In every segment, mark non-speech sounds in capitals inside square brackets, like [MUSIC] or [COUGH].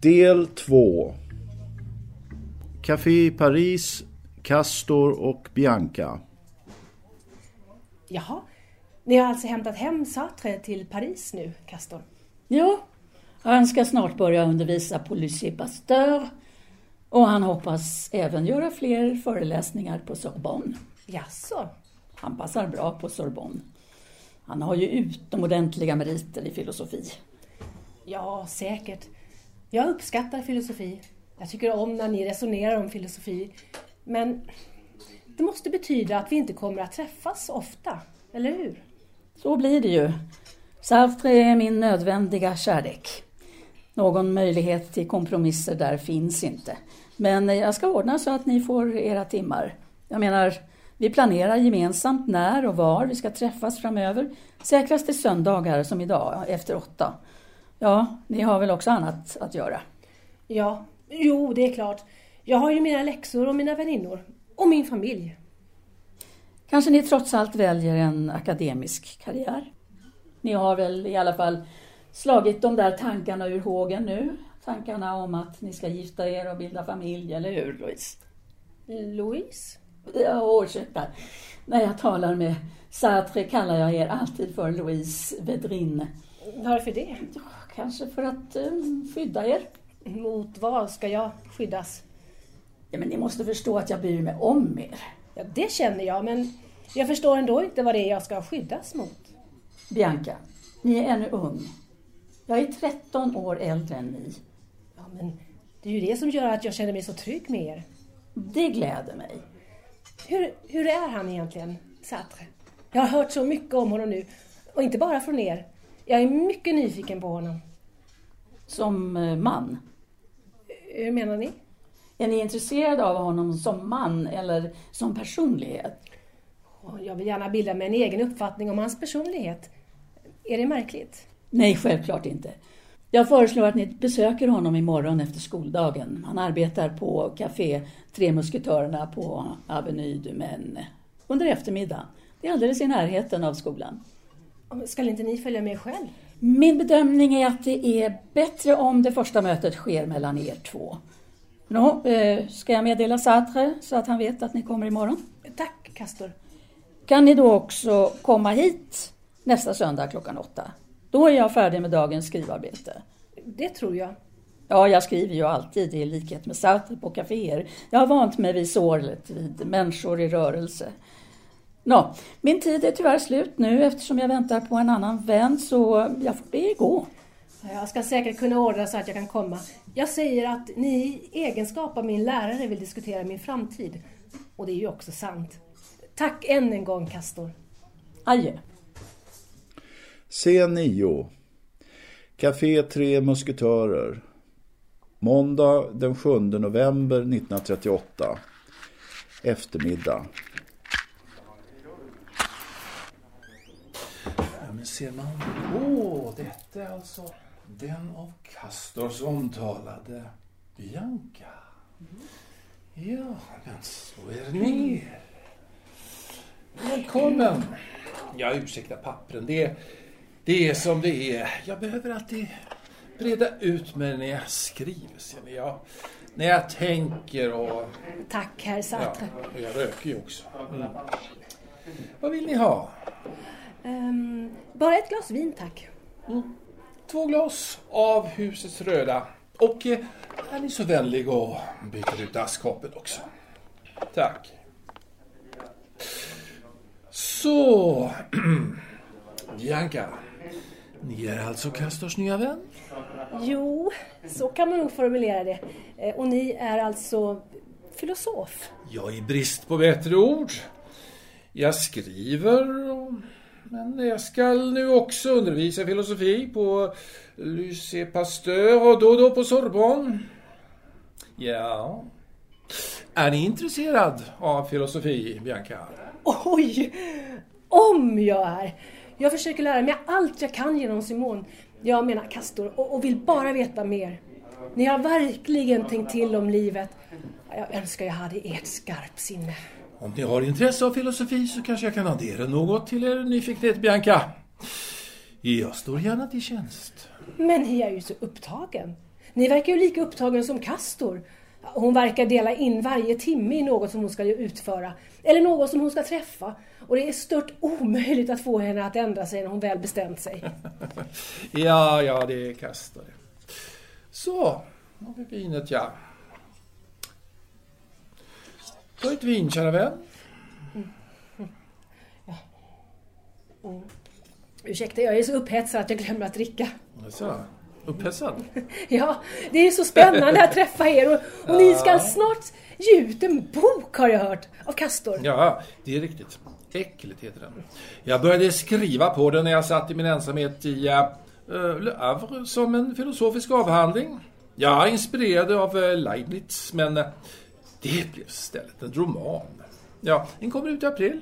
Del 2 Café Paris, Castor och Bianca. Jaha, ni har alltså hämtat hem Sartre till Paris nu, Castor? Ja, han ska snart börja undervisa på Lycée Pasteur och han hoppas även göra fler föreläsningar på Sorbonne. Jaså? Han passar bra på Sorbonne. Han har ju utomordentliga meriter i filosofi. Ja, säkert. Jag uppskattar filosofi. Jag tycker om när ni resonerar om filosofi. Men det måste betyda att vi inte kommer att träffas ofta, eller hur? Så blir det ju. Sartre är min nödvändiga kärlek. Någon möjlighet till kompromisser där finns inte. Men jag ska ordna så att ni får era timmar. Jag menar, vi planerar gemensamt när och var vi ska träffas framöver. Säkrast är söndagar som idag, efter åtta. Ja, ni har väl också annat att göra? Ja, jo det är klart. Jag har ju mina läxor och mina väninnor. Och min familj. Kanske ni trots allt väljer en akademisk karriär? Ni har väl i alla fall slagit de där tankarna ur hågen nu? Tankarna om att ni ska gifta er och bilda familj, eller hur Louise? Louise? Ja, ursäkta. När jag talar med Sartre kallar jag er alltid för Louise Vedrin. Varför det? Kanske för att um, skydda er. Mot vad ska jag skyddas? Ja, men ni måste förstå att jag bryr mig om er. Ja, det känner jag, men jag förstår ändå inte vad det är jag ska skyddas mot. Bianca, ni är ännu ung. Jag är 13 år äldre än ni. Ja, men det är ju det som gör att jag känner mig så trygg med er. Det gläder mig. Hur, hur är han egentligen, Sartre? Jag har hört så mycket om honom nu. Och inte bara från er. Jag är mycket nyfiken på honom. Som eh, man? Hur menar ni? Är ni intresserade av honom som man eller som personlighet? Jag vill gärna bilda mig en egen uppfattning om hans personlighet. Är det märkligt? Nej, självklart inte. Jag föreslår att ni besöker honom imorgon efter skoldagen. Han arbetar på Café Tre Musketörerna på Avenue du Maine under eftermiddagen. Det är alldeles i närheten av skolan. Ska inte ni följa med själv? Min bedömning är att det är bättre om det första mötet sker mellan er två. Nå, eh, ska jag meddela Sartre så att han vet att ni kommer imorgon? Tack, Castor. Kan ni då också komma hit nästa söndag klockan åtta? Då är jag färdig med dagens skrivarbete. Det tror jag. Ja, jag skriver ju alltid i likhet med Sartre på kaféer. Jag har vant mig vid sorlet, vid människor i rörelse. Nå, min tid är tyvärr slut nu eftersom jag väntar på en annan vän så jag får be gå. Jag ska säkert kunna ordna så att jag kan komma. Jag säger att ni i egenskap av min lärare vill diskutera min framtid. Och det är ju också sant. Tack än en gång, Castor. Adjö. Scen 9 Café Tre Musketörer Måndag den 7 november 1938 Eftermiddag Ja, men ser man... Oh, detta är alltså den av Castors omtalade Bianca. Ja, men slå er ner. Välkommen. Ja, ursäkta pappren. Det är, det är som det är. Jag behöver alltid breda ut mig när jag skriver. När jag, när jag tänker och... Tack, herr Sartre. Ja, jag röker ju också. Mm. Vad vill ni ha? Um, bara ett glas vin, tack. Mm. Två glas av husets röda. Och eh, är ni så vänlig och byter ut askkoppen också. Tack. Så, [CLEARS THROAT] Bianca. Ni är alltså Castors nya vän? Jo, så kan man nog formulera det. Eh, och ni är alltså filosof? Ja, i brist på bättre ord. Jag skriver, men jag ska nu också undervisa filosofi på Lycée Pasteur och då och då på Sorbonne. Ja. Är ni intresserad av filosofi, Bianca? Oj! Om jag är! Jag försöker lära mig allt jag kan genom Simon. Jag menar Castor och, och vill bara veta mer. Ni har verkligen tänkt till om livet. Jag önskar jag hade ert skarpsinne. Om ni har intresse av filosofi så kanske jag kan addera något till er nyfikenhet, Bianca. Jag står gärna till tjänst. Men ni är ju så upptagen. Ni verkar ju lika upptagen som Castor. Hon verkar dela in varje timme i något som hon ska utföra. Eller något som hon ska träffa. Och det är stört omöjligt att få henne att ändra sig när hon väl bestämt sig. [LAUGHS] Ja, ja, det är Castor. Så, nu har vi vinet ja. Ta ett vin, kära vän. Ursäkta, jag är så upphetsad att jag glömmer att dricka. Alltså, upphetsad? [LAUGHS] Ja, det är så spännande att träffa er och, och ni ska snart ge ut en bok har jag hört av Castor. Ja, det är riktigt. Äckligt heter den. Jag började skriva på den när jag satt i min ensamhet i uh, Le Havre som en filosofisk avhandling. Jag är inspirerad av uh, Leibniz, men det blev istället en roman. Ja, den kommer ut i april.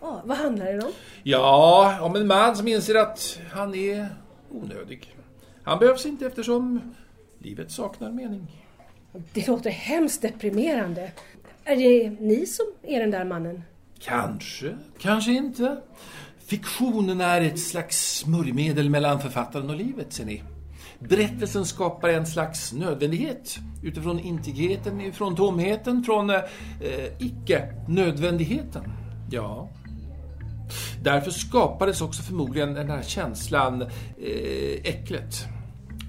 Ja, vad handlar den om? Ja, om en man som inser att han är onödig. Han behövs inte eftersom livet saknar mening. Det låter hemskt deprimerande. Är det ni som är den där mannen? Kanske, kanske inte. Fiktionen är ett slags smörjmedel mellan författaren och livet, ser ni. Berättelsen skapar en slags nödvändighet utifrån intigheten, ifrån tomheten, från eh, icke-nödvändigheten. Ja. Därför skapades också förmodligen den här känslan, eh, äcklet.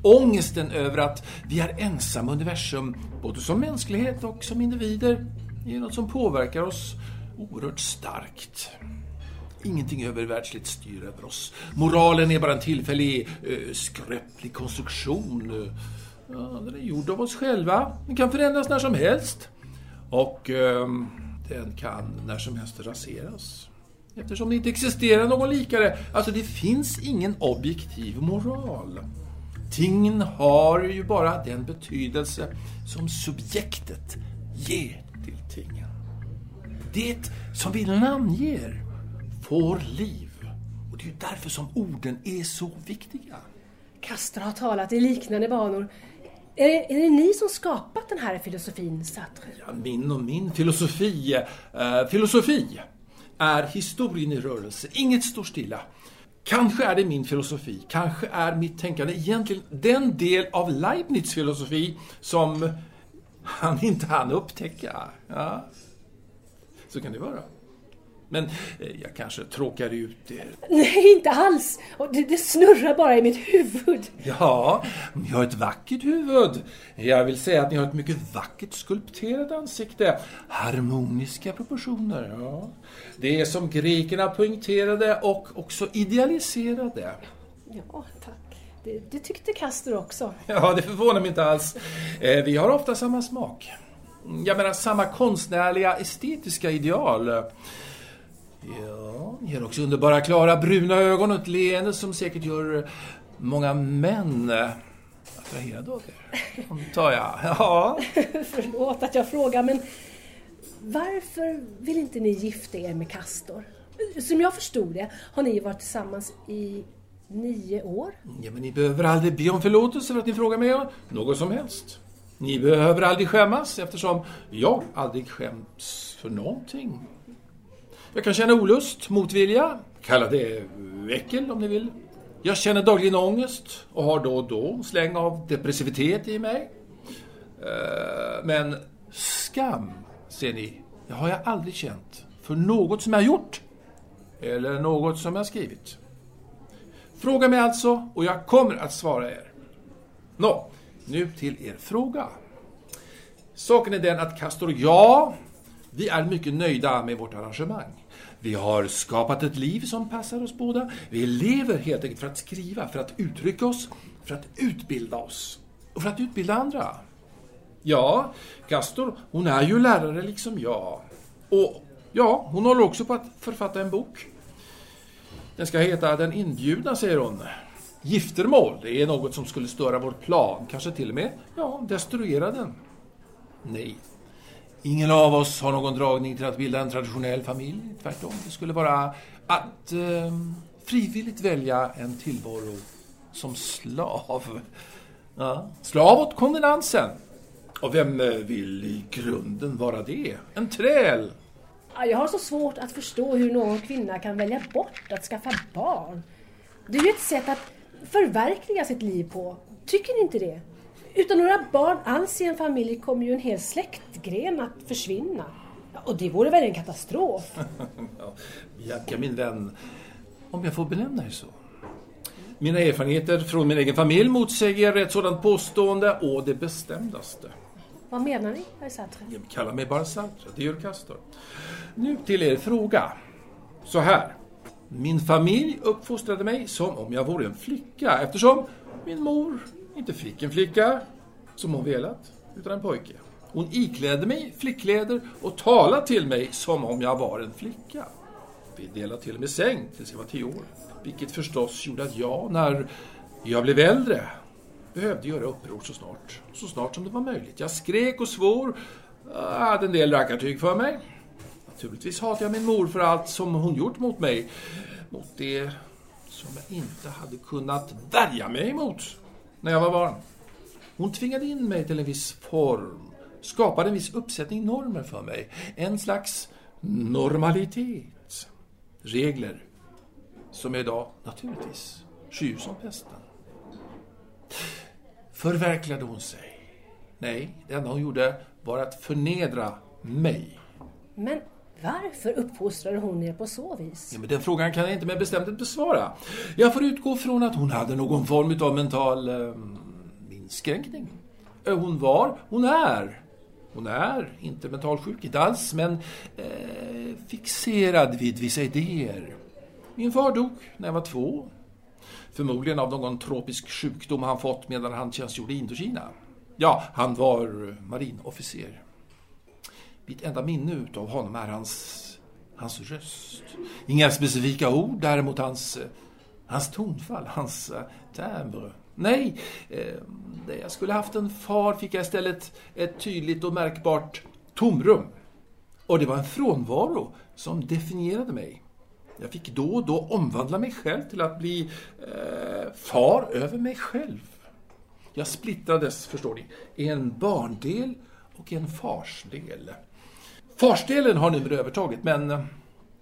Ångesten över att vi är ensamma universum, både som mänsklighet och som individer, är något som påverkar oss oerhört starkt. Ingenting övervärldsligt styr över oss. Moralen är bara en tillfällig, eh, skröplig konstruktion. Ja, den är gjord av oss själva. Den kan förändras när som helst. Och eh, den kan när som helst raseras. Eftersom det inte existerar någon likare. Alltså, det finns ingen objektiv moral. Tingen har ju bara den betydelse som subjektet ger till tingen. Det som vi namnger får liv. Och det är ju därför som orden är så viktiga. Castor har talat i liknande banor. Är det, är det ni som skapat den här filosofin, Sartre? Ja, min och min filosofi. Eh, filosofi är historien i rörelse. Inget står stilla. Kanske är det min filosofi, kanske är mitt tänkande egentligen den del av Leibniz filosofi som han inte hann upptäcka. Ja. Så kan det vara. Men eh, jag kanske tråkar ut er. Nej, inte alls. Det, det snurrar bara i mitt huvud. Ja, ni har ett vackert huvud. Jag vill säga att ni har ett mycket vackert skulpterat ansikte. Harmoniska proportioner, ja. Det är som grekerna poängterade och också idealiserade. Ja, tack. Det, det tyckte Castor också. Ja, det förvånar mig inte alls. Eh, Vi har ofta samma smak. Jag menar samma konstnärliga, estetiska ideal. Ja, ni har också underbara, klara, bruna ögon och ett leende som säkert gör många män attraherade av er. Antar jag. [LAUGHS] Ja. [LAUGHS] Förlåt att jag frågar, men varför vill inte ni gifta er med Castor? Som jag förstod det har ni varit tillsammans i nio år. ja, men ni behöver aldrig be om förlåtelse för att ni frågar mig om något som helst. Ni behöver aldrig skämmas eftersom jag aldrig skäms för någonting. Jag kan känna olust, motvilja, kalla det äckel om ni vill. Jag känner dagligen ångest och har då och då en släng av depressivitet i mig. Eh, men skam, ser ni, det har jag aldrig känt för något som jag gjort eller något som jag skrivit. Fråga mig alltså och jag kommer att svara er. Nå, nu till er fråga. Saken är den att Castor och jag, vi är mycket nöjda med vårt arrangemang. Vi har skapat ett liv som passar oss båda. Vi lever helt enkelt för att skriva, för att uttrycka oss, för att utbilda oss och för att utbilda andra. Ja, Castor, hon är ju lärare liksom jag. Och ja, hon håller också på att författa en bok. Den ska heta Den inbjudna, säger hon. Giftermål, det är något som skulle störa vår plan. Kanske till och med, ja, destruera den. Nej. Ingen av oss har någon dragning till att bilda en traditionell familj. Tvärtom, det skulle vara att eh, frivilligt välja en tillvaro som slav. Ja. Slav åt konvenansen. Och vem eh, vill i grunden vara det? En träl? Jag har så svårt att förstå hur någon kvinna kan välja bort att skaffa barn. Det är ju ett sätt att förverkliga sitt liv på. Tycker ni inte det? Utan några barn alls i en familj kommer ju en hel släkt släktgren att försvinna. Och det vore väl en katastrof? [LAUGHS] Ja, Bianca, min vän, om jag får benämna dig så. Mina erfarenheter från min egen familj motsäger ett sådant påstående å det bestämdaste. Vad menar ni, herr Sartre? Jag kallar mig bara Sartre, det gör Castor. Nu till er fråga. Så här. Min familj uppfostrade mig som om jag vore en flicka eftersom min mor inte fick en flicka som hon velat, utan en pojke. Hon iklädde mig flickkläder och talade till mig som om jag var en flicka. Vi delade till och med säng tills jag var tio år. Vilket förstås gjorde att jag, när jag blev äldre, behövde göra uppror så snart, så snart som det var möjligt. Jag skrek och svor, jag hade en del rackartyg för mig. Naturligtvis hatade jag min mor för allt som hon gjort mot mig. Mot det som jag inte hade kunnat värja mig emot när jag var barn. Hon tvingade in mig till en viss form, skapade en viss uppsättning normer för mig. En slags normalitet. Regler som jag idag naturligtvis skyr som pesten. Förverkligade hon sig? Nej, det enda hon gjorde var att förnedra mig. Men varför uppfostrade hon er på så vis? Ja, men den frågan kan jag inte med bestämdhet besvara. Jag får utgå från att hon hade någon form av mental eh, inskränkning. Eh, Hon var, hon är. Hon är inte mentalsjuk, inte alls, men eh, fixerad vid vissa idéer. Min far dog när jag var två. Förmodligen av någon tropisk sjukdom han fått medan han tjänstgjorde i Indokina. Ja, han var marinofficer. Mitt enda minne utav honom är hans, hans röst. Inga specifika ord, däremot hans, hans tonfall, hans eh, timbre. Nej, eh, när jag skulle haft en far fick jag istället ett tydligt och märkbart tomrum. Och det var en frånvaro som definierade mig. Jag fick då och då omvandla mig själv till att bli eh, far över mig själv. Jag splittrades, förstår ni, i en barndel och en farsdel. Farsdelen har numera övertaget, men eh,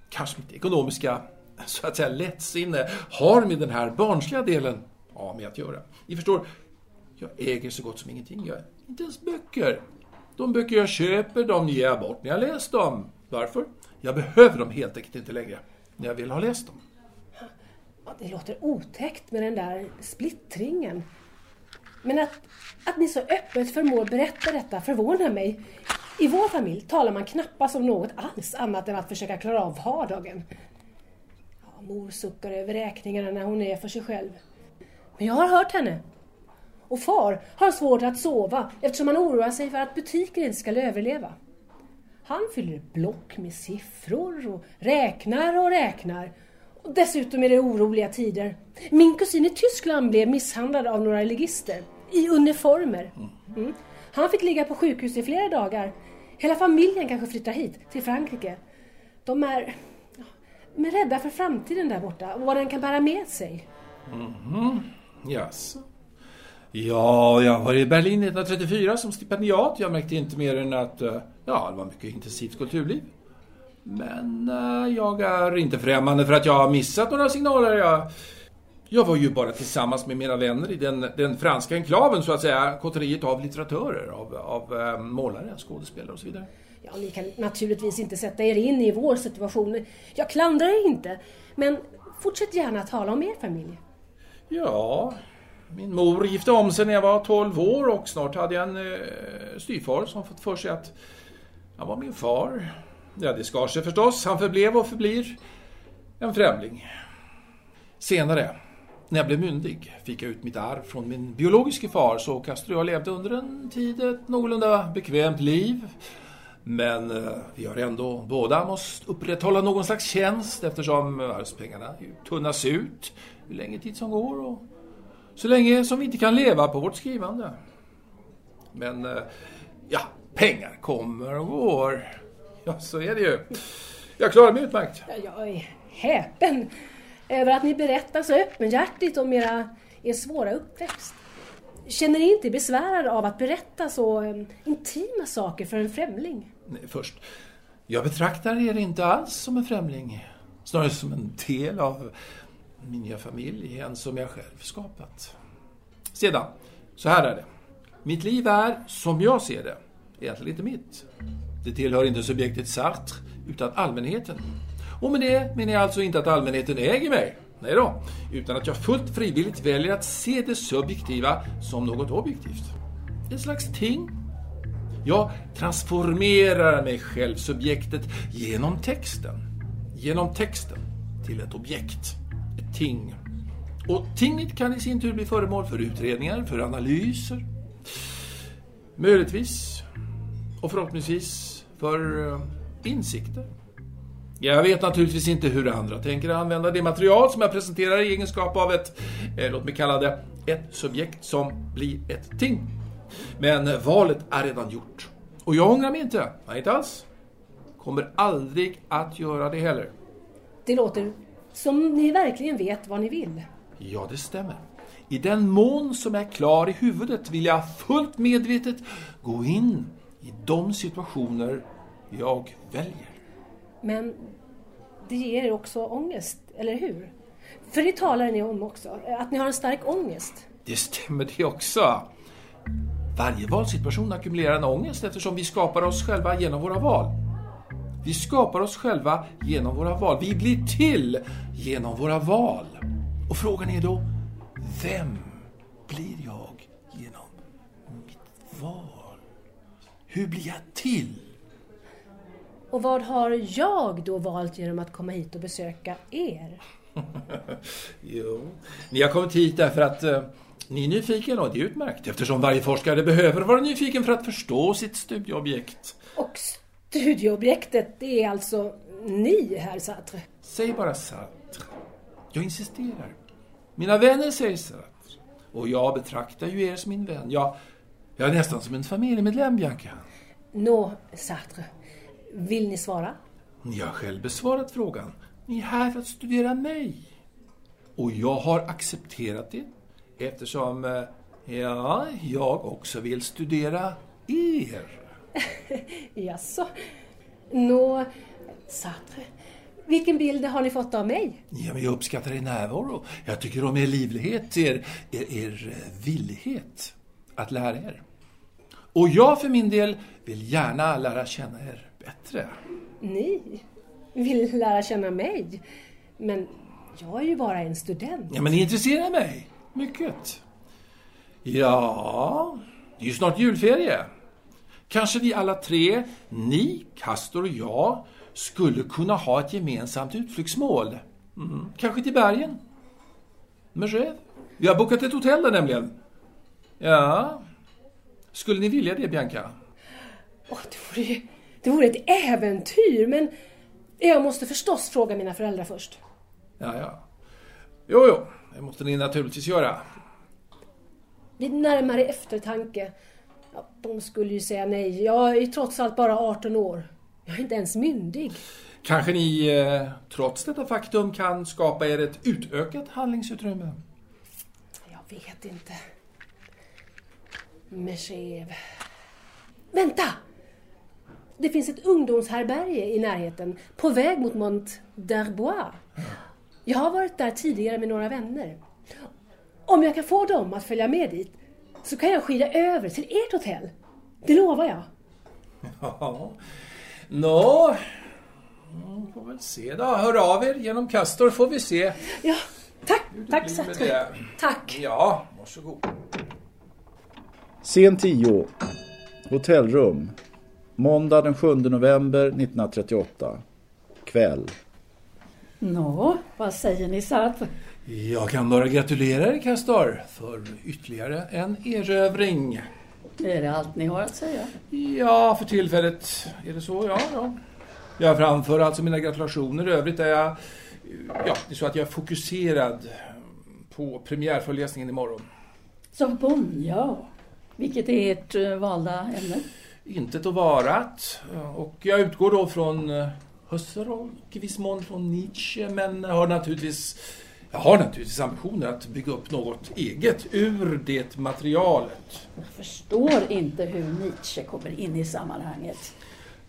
kanske mitt ekonomiska så att säga lättsinne har med den här barnsliga delen av med att göra. Ni förstår, jag äger så gott som ingenting. Jag, inte ens böcker. De böcker jag köper, de ger jag bort när jag läst dem. Varför? Jag behöver dem helt enkelt inte längre när jag vill ha läst dem. Ja, det låter otäckt med den där splittringen. Men att, att ni så öppet förmår berätta detta förvånar mig. I vår familj talar man knappast om något alls annat än att försöka klara av vardagen. Ja, mor suckar över räkningarna när hon är för sig själv. Men jag har hört henne. Och far har svårt att sova eftersom han oroar sig för att butiken inte ska överleva. Han fyller block med siffror och räknar och räknar. Och dessutom är det oroliga tider. Min kusin i Tyskland blev misshandlad av några ligister. I uniformer. Mm. Han fick ligga på sjukhus i flera dagar. Hela familjen kanske flyttar hit, till Frankrike. De är, de är rädda för framtiden där borta och vad den kan bära med sig. Mhm. Jaså? Ja, jag var i Berlin 1934 som stipendiat. Jag märkte inte mer än att eh, ja, det var mycket intensivt kulturliv. Men eh, jag är inte främmande för att jag har missat några signaler. Jag, jag var ju bara tillsammans med mina vänner i den, den franska enklaven, så att säga, kotteriet av litteratörer, av, av eh, målare, skådespelare och så vidare. Ja, ni kan naturligtvis inte sätta er in i vår situation. Jag klandrar er inte. Men fortsätt gärna att tala om er familj. Ja, min mor gifte om sig när jag var 12 år och snart hade jag en eh, styvfar som fått för sig att han var min far. Ja, det skar sig förstås. Han förblev och förblir en främling. Senare, när jag blev myndig, fick jag ut mitt arv från min biologiske far så Castro och jag levde under en tid ett någorlunda bekvämt liv. Men eh, vi har ändå båda måste upprätthålla någon slags tjänst eftersom eh, arvspengarna tunnas ut hur länge tid som går och så länge som vi inte kan leva på vårt skrivande. Men eh, ja, pengar kommer och går. Ja, så är det ju. Jag klarar mig utmärkt. Jag är häpen över att ni berättar så öppenhjärtigt om era, er svåra uppväxt. Känner ni inte besvärade av att berätta så intima saker för en främling? Nej, först. Jag betraktar er inte alls som en främling. Snarare som en del av min nya familj, en som jag själv skapat. Sedan, så här är det. Mitt liv är, som jag ser det, egentligen inte mitt. Det tillhör inte subjektet Sartre, utan allmänheten. Och med det menar jag alltså inte att allmänheten äger mig. Nej då, utan att jag fullt frivilligt väljer att se det subjektiva som något objektivt. Ett slags ting. Jag transformerar mig själv, subjektet, genom texten. Genom texten till ett objekt, ett ting. Och tinget kan i sin tur bli föremål för utredningar, för analyser. Möjligtvis, och förhoppningsvis, för eh, insikter. Jag vet naturligtvis inte hur andra tänker använda det material som jag presenterar i egenskap av ett, eh, låt mig kalla det, ett subjekt som blir ett ting. Men valet är redan gjort. Och jag ångrar mig inte. Nej, inte alls. Kommer aldrig att göra det heller. Det låter som ni verkligen vet vad ni vill. Ja, det stämmer. I den mån som är klar i huvudet vill jag fullt medvetet gå in i de situationer jag väljer. Men det ger er också ångest, eller hur? För det talar ni om också, att ni har en stark ångest. Det stämmer det också. Varje valsituation ackumulerar en ångest eftersom vi skapar oss själva genom våra val. Vi skapar oss själva genom våra val. Vi blir till genom våra val. Och frågan är då, vem blir jag genom mitt val? Hur blir jag till? Och vad har jag då valt genom att komma hit och besöka er? [LAUGHS] jo, ni har kommit hit därför att eh, ni är nyfiken och det är utmärkt eftersom varje forskare behöver vara nyfiken för att förstå sitt studieobjekt. Och studieobjektet, det är alltså ni, herr Sartre? Säg bara Sartre. Jag insisterar. Mina vänner säger Sartre. Och jag betraktar ju er som min vän. Jag, jag är nästan som en familjemedlem, Bianca. Nå, Sartre. Vill ni svara? Ni har själv besvarat frågan. Ni är här för att studera mig. Och jag har accepterat det eftersom, eh, ja, jag också vill studera er. [LAUGHS] Jaså? Nå, Sartre. Vilken bild har ni fått av mig? Ja, men jag uppskattar er närvaro. Jag tycker om er livlighet, er, er, er villighet att lära er. Och jag för min del vill gärna lära känna er bättre. Ni vill lära känna mig? Men jag är ju bara en student. Ja, men ni intresserar mig. Mycket. Ja, det är ju snart julferie. Kanske vi alla tre, ni, Castor och jag, skulle kunna ha ett gemensamt utflyktsmål. Mm, kanske till bergen? Mergev? Vi har bokat ett hotell där nämligen. Ja. Skulle ni vilja det, Bianca? Oh, det, vore, det vore ett äventyr, men jag måste förstås fråga mina föräldrar först. Ja, ja. Jo, jo, det måste ni naturligtvis göra. Vid närmare eftertanke, ja, de skulle ju säga nej. Jag är trots allt bara 18 år. Jag är inte ens myndig. Kanske ni, eh, trots detta faktum, kan skapa er ett utökat handlingsutrymme? Jag vet inte. Merchev. Vänta! Det finns ett ungdomshärberge i närheten, på väg mot Mont d'Arbois. Jag har varit där tidigare med några vänner. Om jag kan få dem att följa med dit så kan jag skida över till ert hotell. Det lovar jag. Ja. Nå, mm, får väl se då. Hör av er genom Castor får vi se. Ja, tack, tack det. Tack. Ja, varsågod. Scen 10. Hotellrum. Måndag den 7 november 1938. Kväll. Nå, vad säger ni Sartre? Jag kan bara gratulera er, Castor, för ytterligare en erövring. Är det allt ni har att säga? Ja, för tillfället är det så, ja. ja. Jag framför alltså mina gratulationer. I övrigt är jag... Ja, det är så att jag är fokuserad på premiärföreläsningen imorgon. Sorbonne, ja. Vilket är ert eh, valda ämne? Intet och varat. Och jag utgår då från eh, Husserl och i viss mån från Nietzsche, men har naturligtvis, jag har naturligtvis ambitioner att bygga upp något eget ur det materialet. Jag förstår inte hur Nietzsche kommer in i sammanhanget.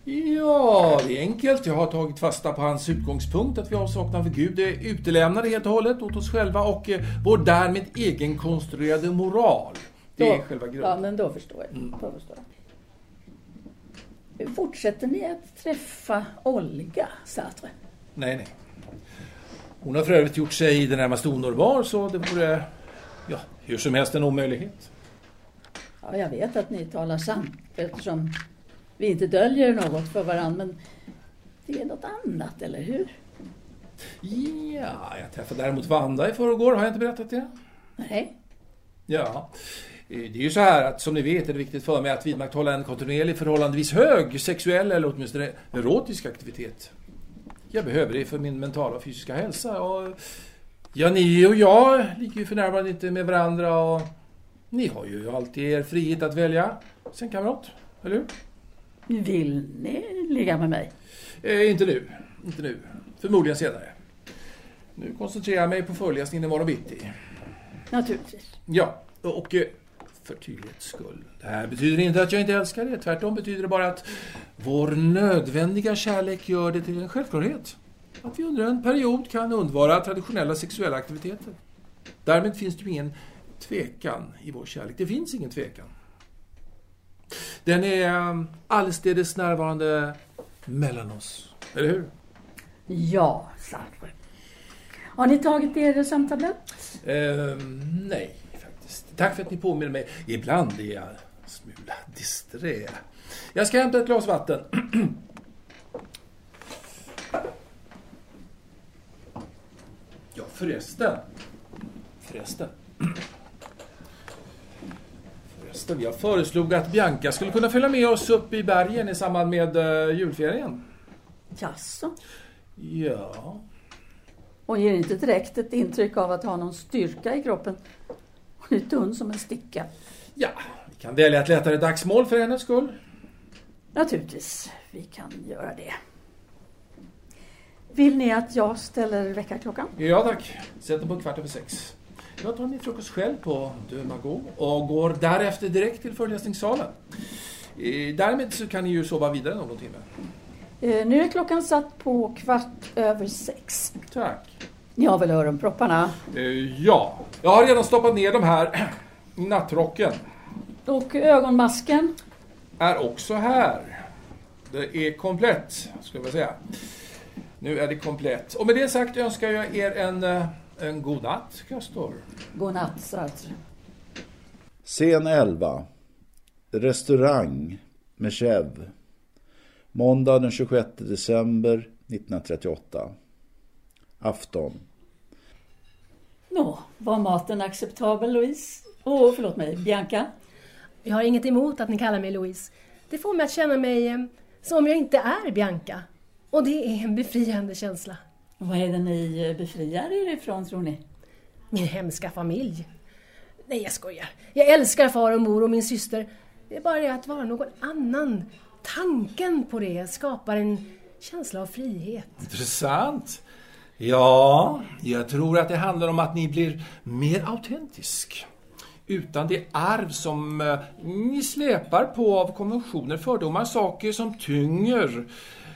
Ja, det är enkelt. Jag har tagit fasta på hans utgångspunkt att vi avsaknad för Gud är utelämnade helt och hållet åt oss själva och eh, vår därmed egenkonstruerade moral. Det är Då- själva grunden. Ja, men då förstår jag. Mm. Då förstår jag. Fortsätter ni att träffa Olga Sartre? Nej, nej. Hon har för övrigt gjort sig i det närmaste onormal så det vore, ja, hur som helst en omöjlighet. Ja, jag vet att ni talar sant eftersom vi inte döljer något för varandra. Men det är något annat, eller hur? Ja, jag träffade däremot Vanda i förrgår, har jag inte berättat det? Nej. Ja. Eh, Det är ju så här att som ni vet är det viktigt för mig att vidmakthålla en kontinuerlig förhållandevis hög sexuell eller åtminstone erotisk aktivitet. Jag behöver det för min mentala och fysiska hälsa och ja, ni och jag ligger ju för närvarande inte med varandra och ni har ju alltid er frihet att välja sen kamrat, eller hur? Vill ni ligga med mig? Eh, inte nu, inte nu. Förmodligen senare. Nu koncentrerar jag mig på föreläsningen imorgon bitti. Naturligtvis. Ja, och eh, för tydlighets skull. Det här betyder inte att jag inte älskar det. Tvärtom betyder det bara att vår nödvändiga kärlek gör det till en självklarhet. Att vi under en period kan undvara traditionella sexuella aktiviteter. Därmed finns det ju ingen tvekan i vår kärlek. Det finns ingen tvekan. Den är eh, allestädes närvarande mellan oss. Eller hur? Ja, Sartre. Har ni tagit er sömntablett? Ehm, nej, Tack för att ni påminner mig. Ibland är jag en smula disträ. Jag ska hämta ett glas vatten. [CLEARS THROAT] ja, förresten. Förresten. [CLEARS THROAT] Förresten, jag föreslog att Bianca skulle kunna följa med oss upp i bergen i samband med uh, julferien. Jaså? Ja, Hon ger inte direkt ett intryck av att ha någon styrka i kroppen. Hon är tunn som en sticka. ja, vi kan välja ett lättare dagsmål för hennes skull. Naturligtvis, vi kan göra det. Vill ni att jag ställer väckarklockan? Ja tack. Sätt den på kvart över sex. Jag tar min frukost själv på De Mago och går därefter direkt till föreläsningssalen. Eh, Därmed så kan ni ju sova vidare någon timme. Eh, nu är klockan satt på kvart över sex. Tack. Ni har väl öronpropparna? Eh, Ja, jag har redan stoppat ner de här i [CLEARS THROAT] nattrocken. Och ögonmasken? Är också här. Det är komplett, skulle jag säga. Nu är det komplett. Och med det sagt önskar jag er en, eh, en god natt, Castor. Godnatt, Sartre. Scen 11. Restaurang med Chev. Måndag den 26 december 1938. Afton. Nå, var maten acceptabel, Louise? Åh, förlåt mig, Bianca? Jag har inget emot att ni kallar mig Louise. Det får mig att känna mig eh, som om jag inte är Bianca. Och det är en befriande känsla. Vad är det ni eh, befriar er ifrån, tror ni? Min hemska familj. Nej, jag skojar. Jag älskar far och mor och min syster. Det är bara det att vara någon annan. Tanken på det skapar en känsla av frihet. Intressant. Ja, jag tror att det handlar om att ni blir mer autentisk. Utan det arv som eh, ni släpar på av konventioner, fördomar, saker som tynger,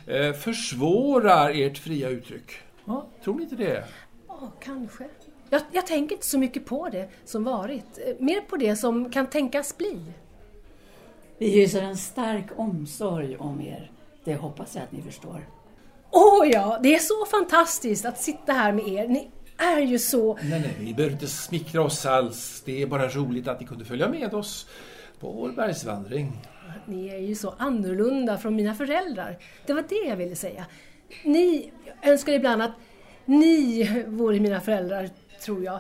eh, försvårar ert fria uttryck. Ja, tror ni inte det? Ja, kanske. Jag, jag tänker inte så mycket på det som varit. Eh, Mer på det som kan tänkas bli. Vi hyser en stark omsorg om er. Det hoppas jag att ni förstår. Åh ja, det är så fantastiskt att sitta här med er. Ni är ju så... Nej, nej, ni behöver inte smickra oss alls. Det är bara roligt att ni kunde följa med oss på vår bergsvandring. Ni är ju så annorlunda från mina föräldrar. Det var det jag ville säga. Ni jag önskar ibland att ni vore mina föräldrar, tror jag.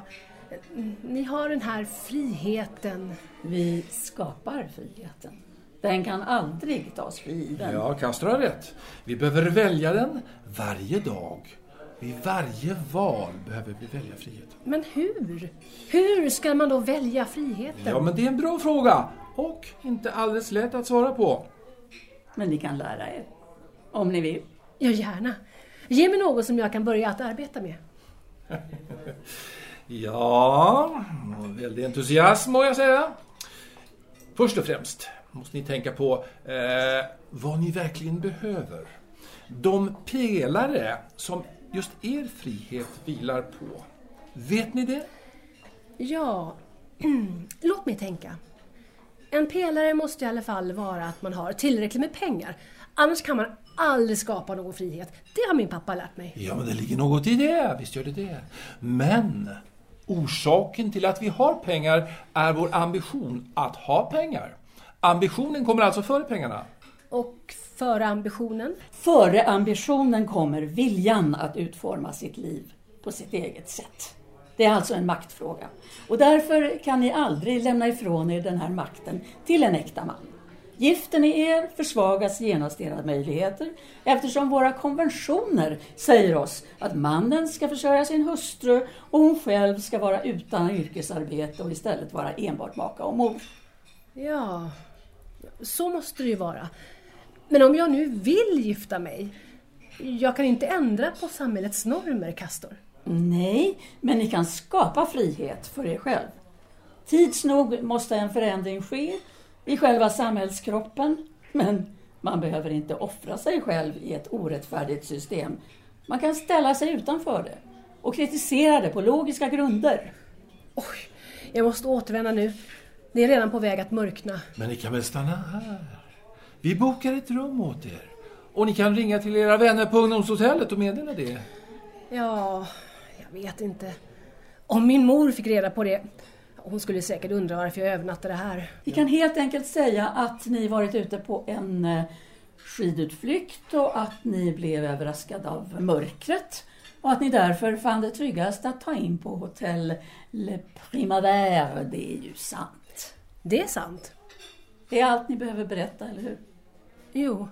Ni har den här friheten. Vi skapar friheten. Den kan aldrig tas för given. Ja, Castor har rätt. Vi behöver välja den varje dag. Vid varje val behöver vi välja friheten. Men hur? Hur ska man då välja friheten? Ja, men det är en bra fråga. Och inte alldeles lätt att svara på. Men ni kan lära er. Om ni vill. Ja, gärna. Ge mig något som jag kan börja att arbeta med. [LAUGHS] Ja, väldig entusiasm må jag säga. Först och främst måste ni tänka på eh, vad ni verkligen behöver. De pelare som just er frihet vilar på. Vet ni det? Ja, [CLEARS THROAT] låt mig tänka. En pelare måste i alla fall vara att man har tillräckligt med pengar. Annars kan man aldrig skapa någon frihet. Det har min pappa lärt mig. Ja, men det ligger något i det. Visst gör det det. Men orsaken till att vi har pengar är vår ambition att ha pengar. Ambitionen kommer alltså före pengarna. Och före ambitionen? Före ambitionen kommer viljan att utforma sitt liv på sitt eget sätt. Det är alltså en maktfråga. Och därför kan ni aldrig lämna ifrån er den här makten till en äkta man. Gifter ni er försvagas genast era möjligheter eftersom våra konventioner säger oss att mannen ska försörja sin hustru och hon själv ska vara utan yrkesarbete och istället vara enbart maka och mor. Ja, så måste det ju vara. Men om jag nu vill gifta mig, jag kan inte ändra på samhällets normer, Kastor. Nej, men ni kan skapa frihet för er själv. Tids nog måste en förändring ske i själva samhällskroppen, men man behöver inte offra sig själv i ett orättfärdigt system. Man kan ställa sig utanför det och kritisera det på logiska grunder. Oj, jag måste återvända nu. Det är redan på väg att mörkna. Men ni kan väl stanna här? Vi bokar ett rum åt er. Och ni kan ringa till era vänner på ungdomshotellet och meddela det. Ja, jag vet inte. Om min mor fick reda på det, hon skulle säkert undra varför jag övernattade här. Vi kan helt enkelt säga att ni varit ute på en eh, skidutflykt och att ni blev överraskade av mörkret och att ni därför fann det tryggast att ta in på hotell Le Primavera. Det är ju sant. Det är sant. Det är allt ni behöver berätta, eller hur? Jo.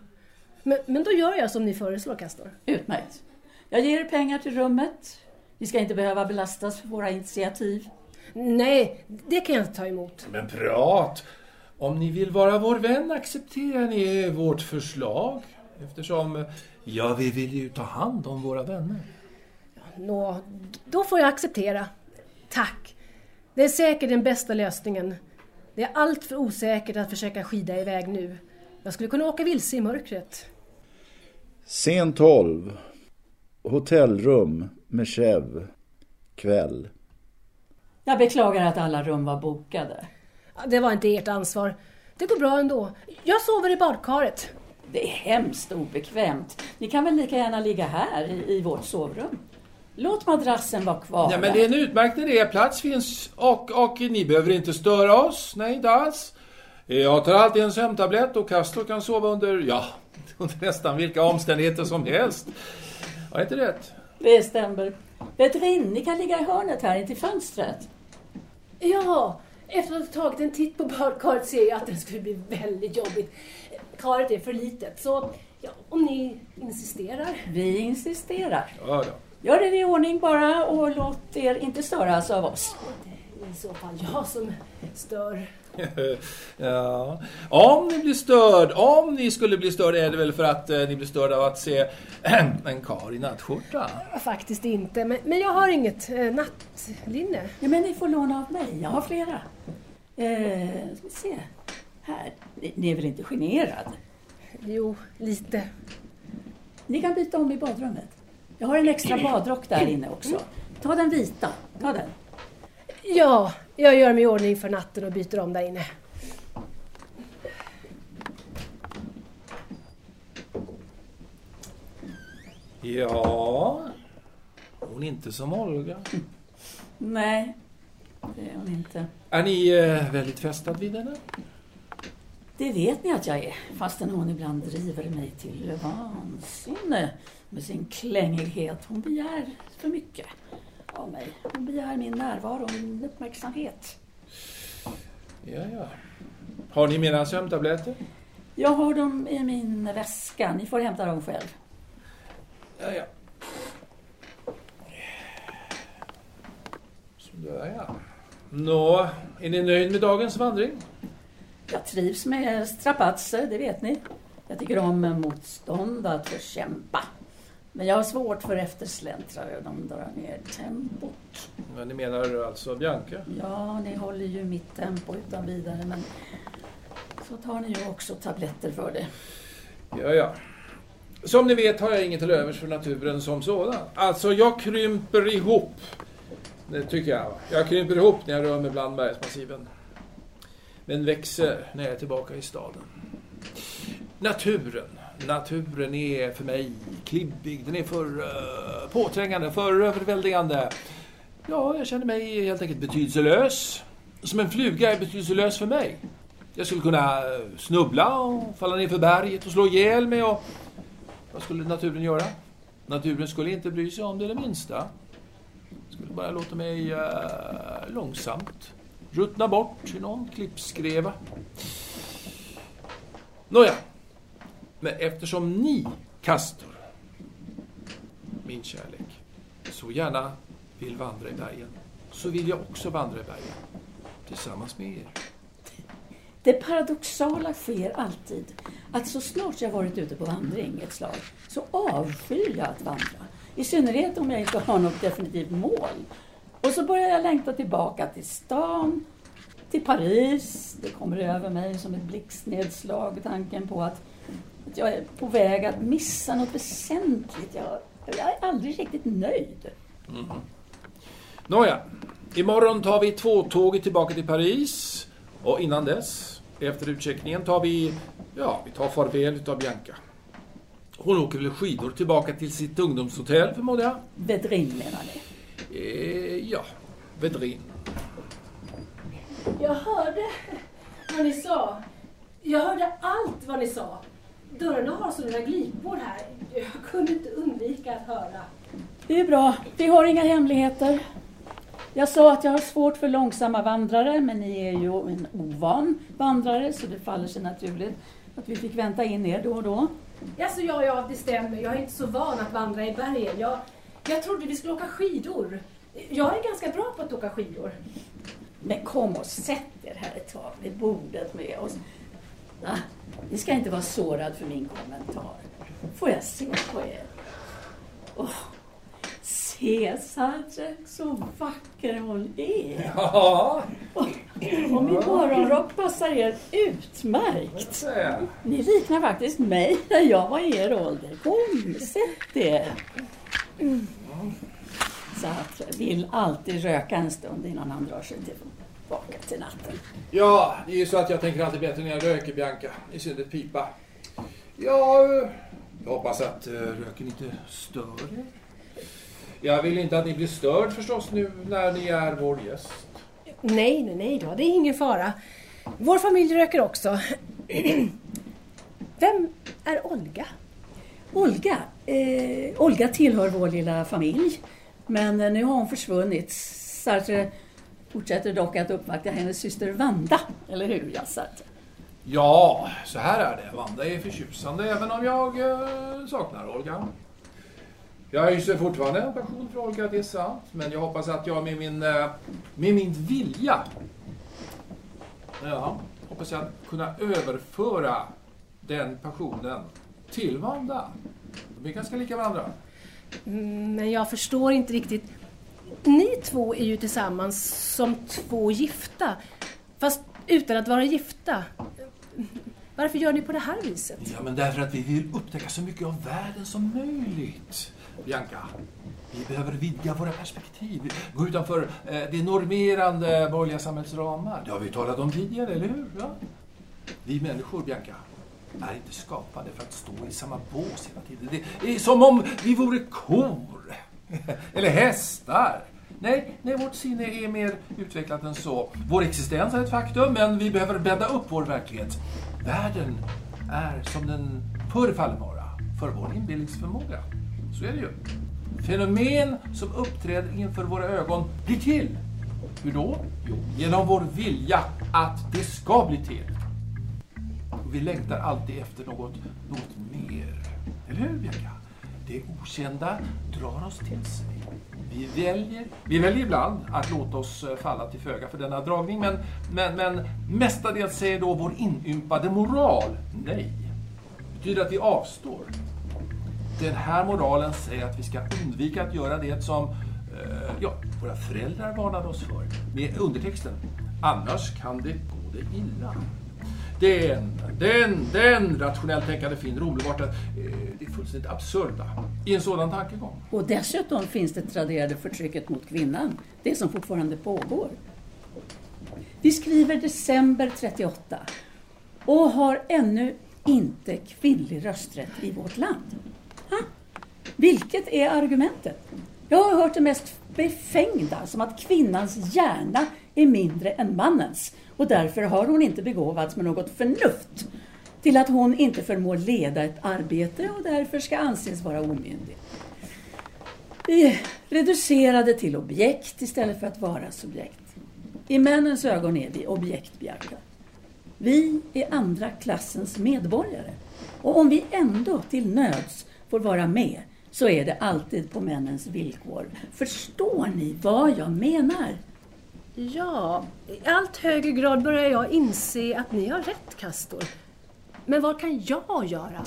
Men, men då gör jag som ni föreslår, Kastor. Utmärkt. Jag ger er pengar till rummet. Ni ska inte behöva belastas för våra initiativ. Nej, det kan jag inte ta emot. Men prat! Om ni vill vara vår vän accepterar ni vårt förslag. Eftersom, ja, vi vill ju ta hand om våra vänner. Nå, då får jag acceptera. Tack. Det är säkert den bästa lösningen. Det är allt för osäkert att försöka skida iväg nu. Jag skulle kunna åka vilse i mörkret. Scen 12. Hotellrum med Chev. Kväll. Jag beklagar att alla rum var bokade. Det var inte ert ansvar. Det går bra ändå. Jag sover i badkaret. Det är hemskt obekvämt. Ni kan väl lika gärna ligga här i, i vårt sovrum. Låt madrassen vara kvar. Ja, men det är en utmärkt idé. Plats finns och, och ni behöver inte störa oss. Nej, inte alls. Jag tar alltid en sömntablett och Castor kan sova under, ja, [LAUGHS] under nästan vilka omständigheter som helst. Har jag inte rätt? Det stämmer. Vet du vad, ni kan ligga i hörnet här intill fönstret. Ja, efter att ha tagit en titt på badkaret ser jag att det skulle bli väldigt jobbigt. Karet är för litet, så ja, om ni insisterar. Vi insisterar. Ja, då. Gör det i ordning bara och låt er inte störas av oss. Det är i så fall jag som stör. [LAUGHS] ja. Om ni blir störd, om ni skulle bli störd är det väl för att eh, ni blir störda av att se [CLEARS THROAT] en kar i nattskjorta? Faktiskt inte, men, men jag har inget eh, nattlinne. Ja, men ni får låna av mig. Jag har flera. Eh, ska vi se. Här. Ni, ni är väl inte generad? Jo, lite. Ni kan byta om i badrummet. Jag har en extra badrock där inne också. Ta den vita. Ta den. Ja, jag gör mig i ordning för natten och byter om där inne. Ja, hon är inte som Olga. Nej, det är hon inte. Är ni eh, väldigt fästad vid henne? Det vet ni att jag är, fastän hon ibland driver mig till vansinne med sin klängighet. Hon begär för mycket av mig. Hon begär min närvaro och min uppmärksamhet. Ja, ja. Har ni mina sömntabletter? Jag har dem i min väska. Ni får hämta dem själv. Ja, ja. Så där ja. Nå, är ni nöjd med dagens vandring? Jag trivs med strapatser, det vet ni. Jag tycker om motstånd, att få kämpa. Men jag har svårt för eftersläntrare, de drar ner tempot. Ja, ni menar alltså Bianca? Ja, ni håller ju mitt tempo utan vidare, men så tar ni ju också tabletter för det. Ja, ja. Som ni vet har jag inget till övers för naturen som sådan. Alltså, jag krymper ihop. Det tycker jag. Jag krymper ihop när jag rör mig bland bergsmassiven men växer när jag är tillbaka i staden. Naturen. Naturen är för mig klibbig, den är för uh, påträngande, för överväldigande. Ja, jag känner mig helt enkelt betydelselös. Som en fluga är betydelselös för mig. Jag skulle kunna eh, snubbla och falla ner för berget och slå ihjäl mig och... Vad skulle naturen göra? Naturen skulle inte bry sig om det det minsta. Skulle bara låta mig uh, långsamt ruttna bort i någon klippskreva. Nåja, men eftersom ni, Kastor, min kärlek, så gärna vill vandra i bergen, så vill jag också vandra i bergen tillsammans med er. Det paradoxala sker alltid att så snart jag varit ute på vandring ett slag så avskyr jag att vandra. I synnerhet om jag inte har något definitivt mål. Och så börjar jag längta tillbaka till stan, till Paris. Det kommer över mig som ett blixtnedslag tanken på att, att jag är på väg att missa något väsentligt. Jag, jag är aldrig riktigt nöjd. Mm. Nåja, imorgon tar vi två tåget tillbaka till Paris. Och innan dess, efter utcheckningen, tar vi, ja, vi tar farväl utav Bianca. Hon åker väl skidor tillbaka till sitt ungdomshotell, förmodar jag? Vedrin menar ni? Eh, ja, Vedrin. Jag hörde vad ni sa. Jag hörde allt vad ni sa. Dörrarna har sådana glipor här. Jag kunde inte undvika att höra. Det är bra. Vi har inga hemligheter. Jag sa att jag har svårt för långsamma vandrare, men ni är ju en ovan vandrare så det faller sig naturligt att vi fick vänta in er då och då. Alltså, ja, ja, det stämmer. Jag är inte så van att vandra i bergen. Jag, jag trodde vi skulle åka skidor. Jag är ganska bra på att åka skidor. Men kom och sätt er här ett tag vid bordet med oss. Ah, ni ska inte vara sårad för min kommentar. Får jag se på er? Oh, se Sartre, så vacker hon är. Ja. Och, och min morgonrock passar er utmärkt. Ni liknar faktiskt mig när jag var i er ålder. Kom, sätt er. Mm. Sartre vill alltid röka en stund innan han drar sig tillbaka till natten. Ja, det är ju så att jag tänker alltid bättre när jag röker, Bianca. I synnerhet pipa. Ja, jag hoppas att uh, röken inte stör er. Jag vill inte att ni blir störd förstås nu när ni är vår gäst. Nej, nej, nej då. Det är ingen fara. Vår familj röker också. [CLEARS THROAT] Vem är Olga? Olga? Eh, Olga tillhör vår lilla familj. Men nu har hon försvunnit. Sartre eh, fortsätter dock att uppvakta hennes syster Vanda. Eller hur, ja, Sartre? Ja, så här är det. Vanda är förtjusande även om jag eh, saknar Olga. Jag hyser fortfarande en passion för Olga, det är sant. Men jag hoppas att jag med min, eh, med min vilja ja, hoppas jag kunna överföra den passionen till Vanda. De är ganska lika varandra. Mm, men jag förstår inte riktigt. Ni två är ju tillsammans som två gifta. Fast utan att vara gifta. Varför gör ni på det här viset? Ja, men därför att vi vill upptäcka så mycket av världen som möjligt. Bianca, vi behöver vidga våra perspektiv. Gå utanför eh, det normerande borgerliga samhällets ramar. Det har vi talat om tidigare, eller hur? Ja. Vi människor, Bianca, är inte skapade för att stå i samma bås hela tiden. Det är som om vi vore kor. [LAUGHS] Eller hästar. Nej, nej, vårt sinne är mer utvecklat än så. Vår existens är ett faktum, men vi behöver bädda upp vår verklighet. Världen är som den förefaller vara, för vår inbillningsförmåga. Så är det ju. Fenomen som uppträder inför våra ögon blir till. Hur då? Jo, genom vår vilja att det ska bli till. Och vi längtar alltid efter något, något mer. Eller hur, Bianca? Det okända drar oss till sig. Vi väljer, vi väljer ibland att låta oss eh, falla till föga för denna dragning, men, men, men mestadels säger då vår inympade moral nej. Det betyder att vi avstår. Den här moralen säger att vi ska undvika att göra det som eh, ja, våra föräldrar varnade oss för. Med undertexten. Annars kan det gå det illa. Den, den, den rationellt tänkande finner omedelbart att eh, det är fullständigt absurda i en sådan tankegång. Och dessutom finns det traderade förtrycket mot kvinnan, det som fortfarande pågår. Vi skriver december 38 och har ännu inte kvinnlig rösträtt i vårt land. Ha? Vilket är argumentet? Jag har hört det mest befängda, som att kvinnans hjärna är mindre än mannens och därför har hon inte begåvats med något förnuft till att hon inte förmår leda ett arbete och därför ska anses vara omyndig. Vi är reducerade till objekt istället för att vara subjekt. I männens ögon är vi objekt, Bianca. Vi är andra klassens medborgare. Och om vi ändå till nöds får vara med så är det alltid på männens villkor. Förstår ni vad jag menar? Ja, i allt högre grad börjar jag inse att ni har rätt, Kastor. Men vad kan jag göra?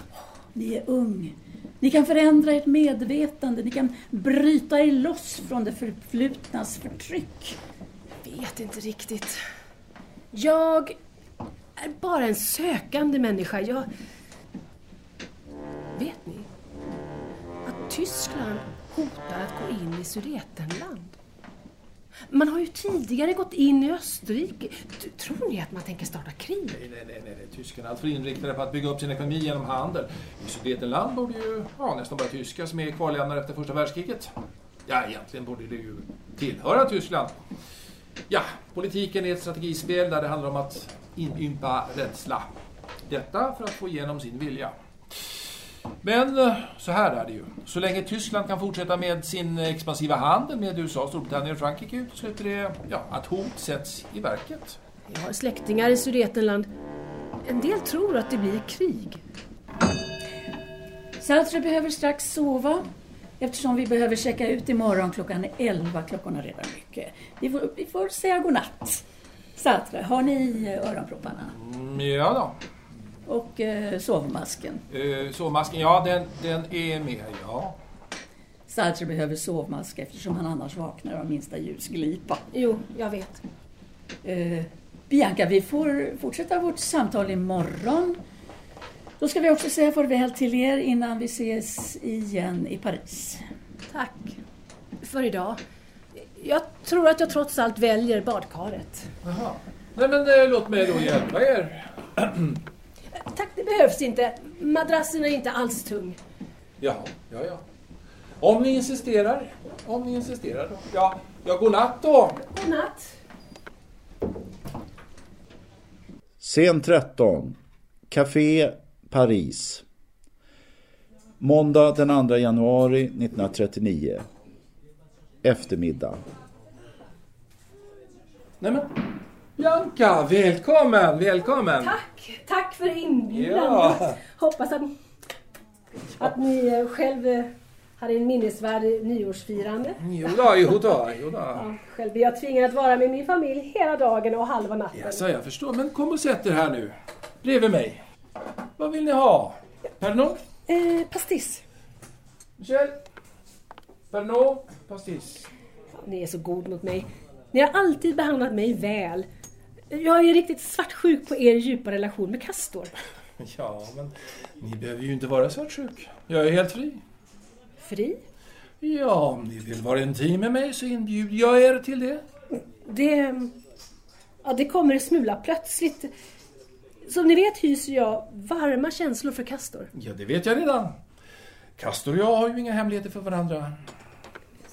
Ni är ung. Ni kan förändra ert medvetande. Ni kan bryta er loss från det förflutnas förtryck. Jag vet inte riktigt. Jag är bara en sökande människa. Jag... Vet ni? Tyskland hotar att gå in i Sudetenland. Man har ju tidigare gått in i Österrike. T- Tror ni att man tänker starta krig? Nej, nej, nej, nej. Tyskarna är alltför inriktade på att bygga upp sin ekonomi genom handel. I Sudetenland borde ju ja, nästan bara tyskar som är kvarlämnare efter första världskriget. Ja, egentligen borde det ju tillhöra Tyskland. Ja, politiken är ett strategispel där det handlar om att inympa rädsla. Detta för att få igenom sin vilja. Men eh, så här är det ju. Så länge Tyskland kan fortsätta med sin expansiva handel med USA, Storbritannien och Frankrike utesluter det ja, att hot sätts i verket. Jag har släktingar i Sudetenland. En del tror att det blir krig. Sartre behöver strax sova eftersom vi behöver checka ut imorgon klockan 11. Klockan är redan mycket. Vi får, vi får säga godnatt. Sartre, har ni eh, öronpropparna? Mm, ja då. Och eh, sovmasken? Eh, sovmasken, ja den, den är med, ja. Sartre behöver sovmask eftersom han annars vaknar av minsta ljusglipa. Jo, jag vet. Eh, Bianca, vi får fortsätta vårt samtal imorgon. Då ska vi också säga farväl till er innan vi ses igen i Paris. Tack för idag. Jag tror att jag trots allt väljer badkaret. Jaha. Nej men eh, låt mig då hjälpa er. [CLEARS THROAT] Tack, det behövs inte. Madrassen är inte alls tung. Jaha, ja ja. Om ni insisterar. Om ni insisterar då. Ja, ja godnatt då. Godnatt. Scen 13. Café Paris. Måndag den 2 januari 1939. Eftermiddag. Nej men. Bianca, välkommen, välkommen. Tack, tack för inbjudan. Ja. Hoppas att, att ni själv eh, hade en minnesvärd nyårsfirande. Jo då, jo då, jo då. Ja, själv blir jag tvingad att vara med min familj hela dagen och halva natten. Jaså, jag förstår. Men kom och sätt er här nu. Bredvid mig. Vad vill ni ha? Pernod? Eh, pastis. Michel? Pernod? Pastis? Ni är så god mot mig. Ni har alltid behandlat mig väl. Jag är riktigt svartsjuk på er djupa relation med Castor. [LAUGHS] Ja, men ni behöver ju inte vara svartsjuk. Jag är helt fri. Fri? Ja, om ni vill vara intim med mig så inbjuder jag er till det. Det... Ja, det kommer en smula plötsligt. Som ni vet hyser jag varma känslor för Castor. Ja, det vet jag redan. Castor och jag har ju inga hemligheter för varandra.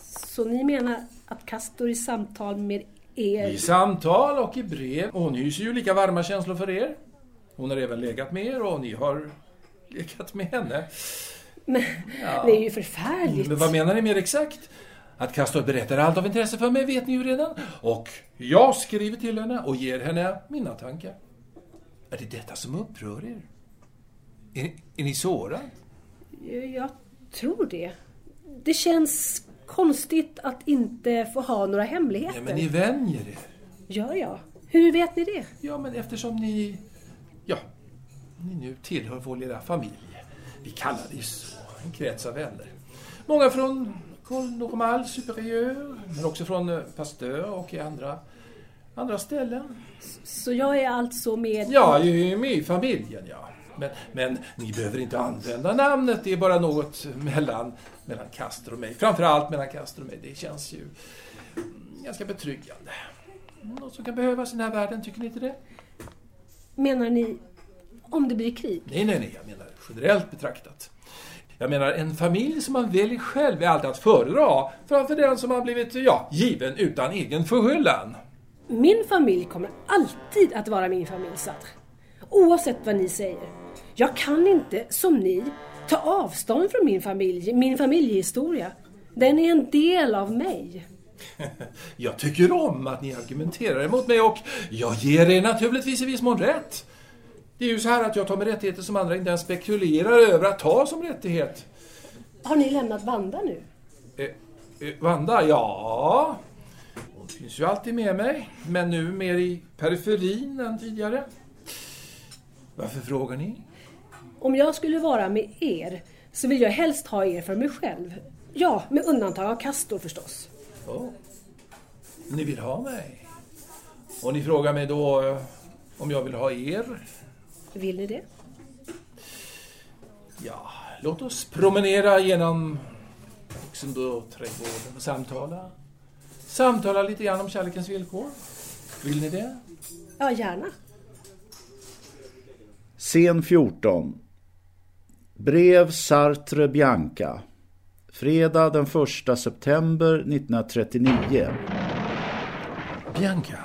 Så ni menar att Castor i samtal med er... I samtal och i brev. Och hon hyser ju lika varma känslor för er. Hon har även legat med er och ni har legat med henne. Men Ja. det är ju förfärligt. Men vad menar ni mer exakt? Att Castor berättar allt av intresse för mig vet ni ju redan. Och jag skriver till henne och ger henne mina tankar. Är det detta som upprör er? Är, är ni sårad? Jag tror det. Det känns konstigt att inte få ha några hemligheter. Ja, men ni vänjer er. Gör jag? Hur vet ni det? Ja, men eftersom ni... Ja, ni nu tillhör vår lilla familj. Vi kallar det ju så. En krets av vänner. Många från Col Normal Superieur, men också från eh, Pasteur och i andra, andra ställen. Så jag är alltså med... Ja, ju med i familjen, ja. Men, men ni behöver inte använda namnet. Det är bara något mellan, mellan Castor och mig. Framförallt mellan Castor och mig. Det känns ju mm, ganska betryggande. något som kan behövas i den här världen, tycker ni inte det? Menar ni om det blir krig? Nej, nej, nej, jag menar generellt betraktat. Jag menar, en familj som man väljer själv är alltid att föredra framför den som har blivit, ja, given utan egen förskyllan. Min familj kommer alltid att vara min familj, Sadr. Oavsett vad ni säger. Jag kan inte, som ni, ta avstånd från min familj, min familjehistoria. Den är en del av mig. [LAUGHS] Jag tycker om att ni argumenterar emot mig och jag ger er naturligtvis i viss mån rätt. Det är ju så här att jag tar mig rättigheter som andra inte ens spekulerar över att ta som rättighet. Har ni lämnat Vanda nu? Eh, eh, Vanda? Ja. Hon finns ju alltid med mig, men nu mer i periferin än tidigare. Varför frågar ni? Om jag skulle vara med er så vill jag helst ha er för mig själv. Ja, med undantag av Castor förstås. Oh. Ni vill ha mig? Och ni frågar mig då eh, om jag vill ha er? Vill ni det? Ja, låt oss promenera genom Luxemburg-trädgården och samtala. Samtala lite grann om kärlekens villkor. Vill ni det? Ja, gärna. Scen 14. Brev Sartre Bianca. Fredag den 1 september 1939. Bianca.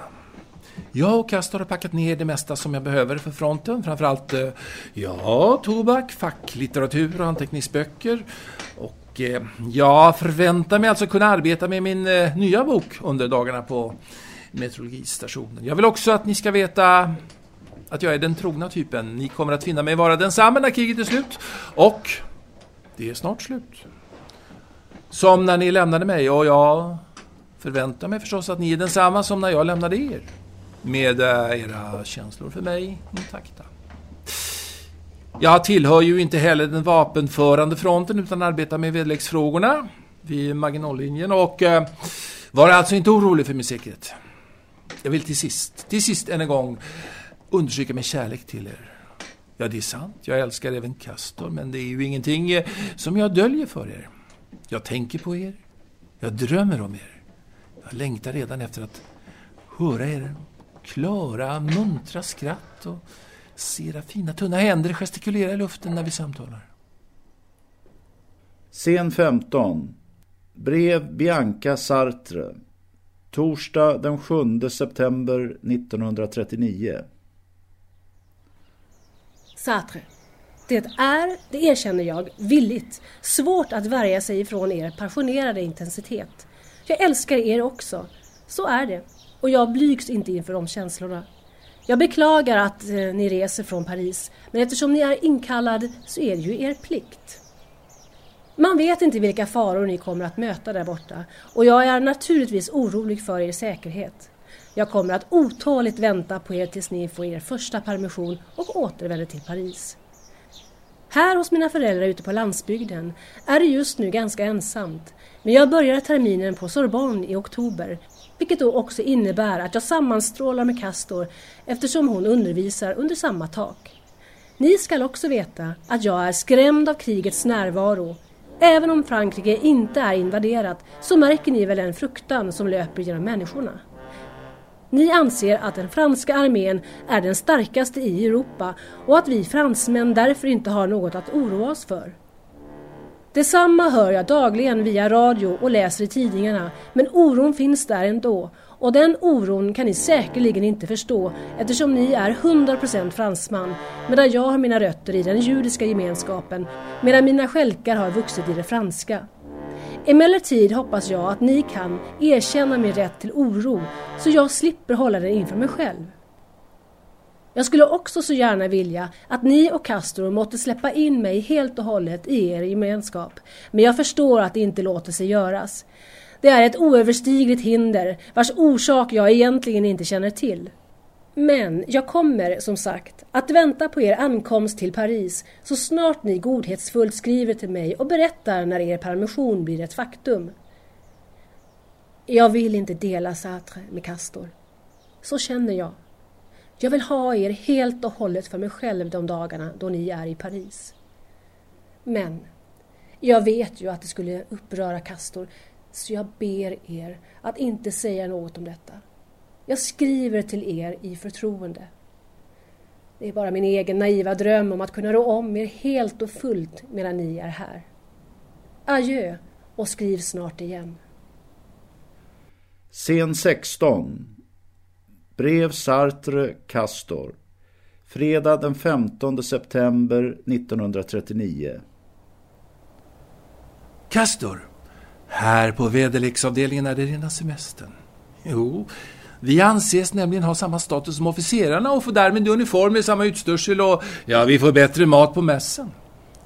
Jag och Castor har packat ner det mesta som jag behöver för fronten. Framförallt, eh, ja, tobak, facklitteratur och anteckningsböcker. Och eh, jag förväntar mig alltså kunna arbeta med min eh, nya bok under dagarna på meteorologistationen. Jag vill också att ni ska veta att jag är den trogna typen. Ni kommer att finna mig vara densamma när kriget är slut. Och det är snart slut. Som när ni lämnade mig och jag förväntar mig förstås att ni är densamma som när jag lämnade er. Med eh, era känslor för mig intakta. Jag tillhör ju inte heller den vapenförande fronten utan arbetar med väderleksfrågorna vid Maginotlinjen och eh, var alltså inte orolig för min säkerhet. Jag vill till sist, till sist än en gång understryka min kärlek till er. Ja, det är sant. Jag älskar även Castor, men det är ju ingenting eh, som jag döljer för er. Jag tänker på er. Jag drömmer om er. Jag längtar redan efter att höra er klara, muntra skratt och se era fina tunna händer gestikulera i luften när vi samtalar. Scen 15. Brev Bianca Sartre. Torsdag den 7 september 1939. Sartre. Det är, det erkänner jag, villigt, svårt att värja sig ifrån er passionerade intensitet. Jag älskar er också. Så är det. Och jag blygs inte inför de känslorna. Jag beklagar att eh, ni reser från Paris, men eftersom ni är inkallad så är det ju er plikt. Man vet inte vilka faror ni kommer att möta där borta och jag är naturligtvis orolig för er säkerhet. Jag kommer att otåligt vänta på er tills ni får er första permission och återvänder till Paris. Här hos mina föräldrar ute på landsbygden är det just nu ganska ensamt men jag börjar terminen på Sorbonne i oktober vilket då också innebär att jag sammanstrålar med Castor eftersom hon undervisar under samma tak. Ni skall också veta att jag är skrämd av krigets närvaro. Även om Frankrike inte är invaderat så märker ni väl den fruktan som löper genom människorna. Ni anser att den franska armén är den starkaste i Europa och att vi fransmän därför inte har något att oroa oss för. Detsamma hör jag dagligen via radio och läser i tidningarna men oron finns där ändå och den oron kan ni säkerligen inte förstå eftersom ni är 100% fransman medan jag har mina rötter i den judiska gemenskapen medan mina skälkar har vuxit i det franska. Emellertid hoppas jag att ni kan erkänna min rätt till oro så jag slipper hålla den inför mig själv. Jag skulle också så gärna vilja att ni och Castro måtte släppa in mig helt och hållet i er gemenskap. Men jag förstår att det inte låter sig göras. Det är ett oöverstigligt hinder vars orsak jag egentligen inte känner till. Men jag kommer, som sagt, att vänta på er ankomst till Paris så snart ni godhetsfullt skriver till mig och berättar när er permission blir ett faktum. Jag vill inte dela Sartre med Castor. Så känner jag. Jag vill ha er helt och hållet för mig själv de dagarna då ni är i Paris. Men jag vet ju att det skulle uppröra Castor så jag ber er att inte säga något om detta. Jag skriver till er i förtroende. Det är bara min egen naiva dröm om att kunna rå om er helt och fullt medan ni är här. Adjö och skriv snart igen. Scen 16 Brev Sartre Castor Fredag den 15 september 1939 Castor, här på väderleksavdelningen är det rena semestern. Jo, vi anses nämligen ha samma status som officerarna och får därmed uniformer, samma utstyrsel och ja, vi får bättre mat på mässan.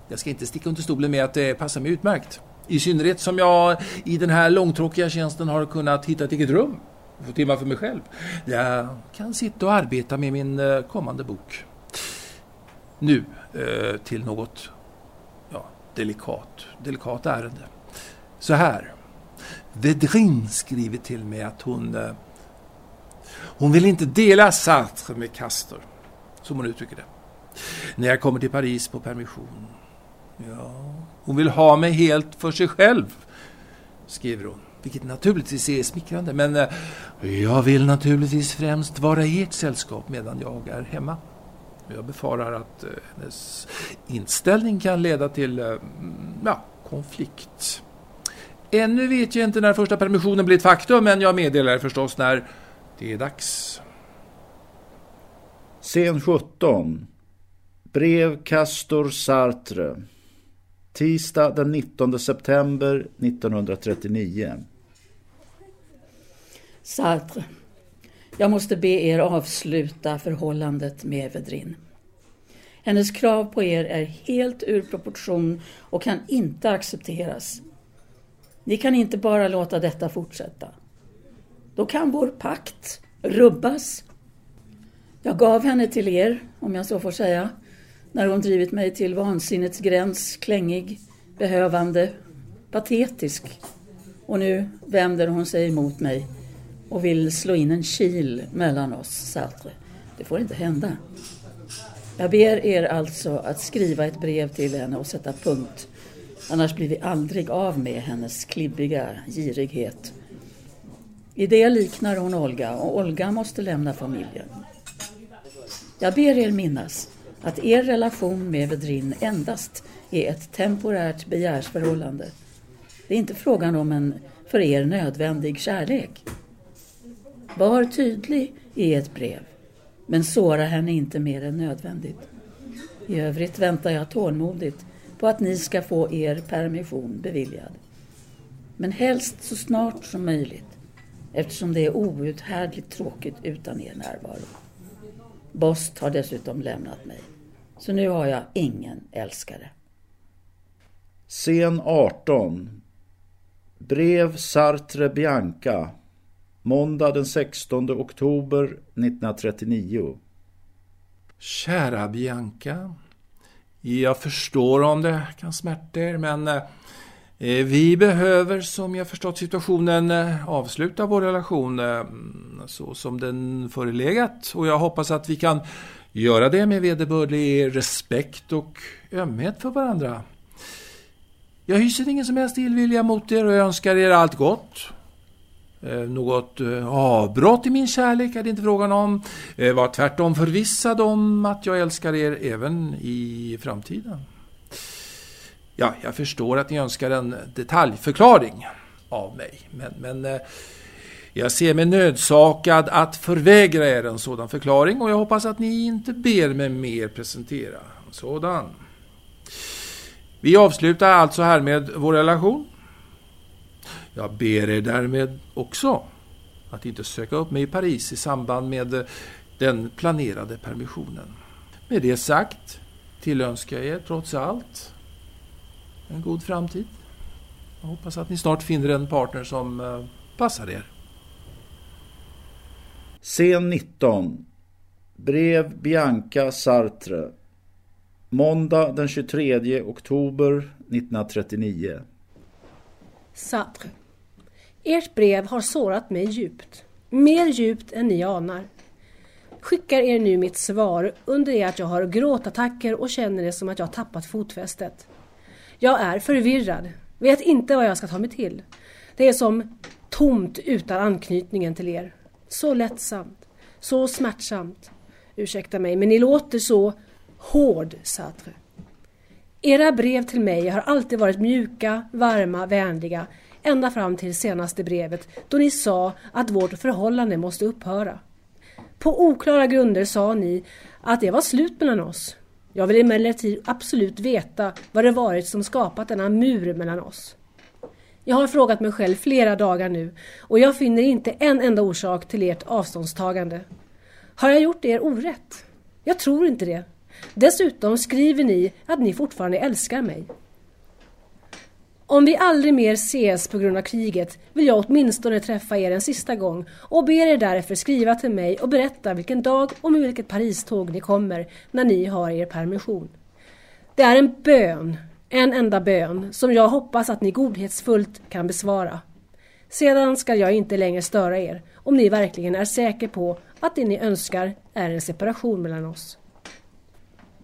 Jag ska inte sticka under stolen med att det passar mig utmärkt. I synnerhet som jag i den här långtråkiga tjänsten har kunnat hitta ett eget rum. Få timmar för mig själv. Jag kan sitta och arbeta med min eh, kommande bok. Nu eh, till något ja, delikat, delikat ärende. Så här. Vedrin skriver till mig att hon eh, hon vill inte dela Sartre med Castor, som hon uttrycker det. När jag kommer till Paris på permission. Ja, hon vill ha mig helt för sig själv, skriver hon. Vilket naturligtvis är smickrande, men eh, jag vill naturligtvis främst vara i ert sällskap medan jag är hemma. Jag befarar att eh, hennes inställning kan leda till eh, mm, ja, konflikt. Ännu vet jag inte när första permissionen blir ett faktum, men jag meddelar förstås när det är dags. Scen 17 Brev Castor Sartre Tisdag den 19 september 1939 Sartre. Jag måste be er avsluta förhållandet med Vedrin. Hennes krav på er är helt ur proportion och kan inte accepteras. Ni kan inte bara låta detta fortsätta. Då kan vår pakt rubbas. Jag gav henne till er, om jag så får säga, när hon drivit mig till vansinnets gräns, klängig, behövande, patetisk. Och nu vänder hon sig emot mig och vill slå in en kil mellan oss, Sartre. Det får inte hända. Jag ber er alltså att skriva ett brev till henne och sätta punkt. Annars blir vi aldrig av med hennes klibbiga girighet. I det liknar hon Olga och Olga måste lämna familjen. Jag ber er minnas att er relation med Vedrin endast är ett temporärt begärsförhållande. Det är inte frågan om en för er nödvändig kärlek. Var tydlig i ett brev, men såra henne inte mer än nödvändigt. I övrigt väntar jag tålmodigt på att ni ska få er permission beviljad. Men helst så snart som möjligt eftersom det är outhärdligt tråkigt utan er närvaro. Bost har dessutom lämnat mig. Så nu har jag ingen älskare. Scen 18 Brev Sartre Bianca Måndag den 16 oktober 1939 Kära Bianca. Jag förstår om det kan smärta er, men eh, Eh, vi behöver, som jag förstått situationen, eh, avsluta vår relation eh, så som den förelegat. Och jag hoppas att vi kan göra det med vederbörlig respekt och ömhet för varandra. Jag hyser ingen som helst illvilja mot er och jag önskar er allt gott. Något avbrott i min kärlek är det inte frågan om. Var tvärtom förvissad om att jag älskar er även i framtiden. Ja, jag förstår att ni önskar en detaljförklaring av mig, men, men eh, jag ser mig nödsakad att förvägra er en sådan förklaring och jag hoppas att ni inte ber mig mer presentera en sådan. Vi avslutar alltså härmed vår relation. Jag ber er därmed också att inte söka upp mig i Paris i samband med eh, den planerade permissionen. Med det sagt tillönskar jag er trots allt en god framtid. Jag hoppas att ni snart finner en partner som eh, passar er. Scen 19 Brev Bianca Sartre Måndag den 23 oktober 1939 Sartre. Ert brev har sårat mig djupt. Mer djupt än ni anar. Skickar er nu mitt svar under det att jag har gråtattacker och känner det som att jag tappat fotfästet. Jag är förvirrad. Vet inte vad jag ska ta mig till. Det är som tomt utan anknytningen till er. Så lättsamt. Så smärtsamt. Ursäkta mig, men ni låter så hård, Sartre. Era brev till mig har alltid varit mjuka, varma, vänliga ända fram till senaste brevet då ni sa att vårt förhållande måste upphöra. På oklara grunder sa ni att det var slut mellan oss. Jag vill emellertid absolut veta vad det varit som skapat denna mur mellan oss. Jag har frågat mig själv flera dagar nu och jag finner inte en enda orsak till ert avståndstagande. Har jag gjort er orätt? Jag tror inte det. Dessutom skriver ni att ni fortfarande älskar mig. Om vi aldrig mer ses på grund av kriget vill jag åtminstone träffa er en sista gång och ber er därför skriva till mig och berätta vilken dag och med vilket Pariståg ni kommer när ni har er permission. Det är en bön, en enda bön, som jag hoppas att ni godhetsfullt kan besvara. Sedan ska jag inte längre störa er om ni verkligen är säker på att det ni önskar är en separation mellan oss.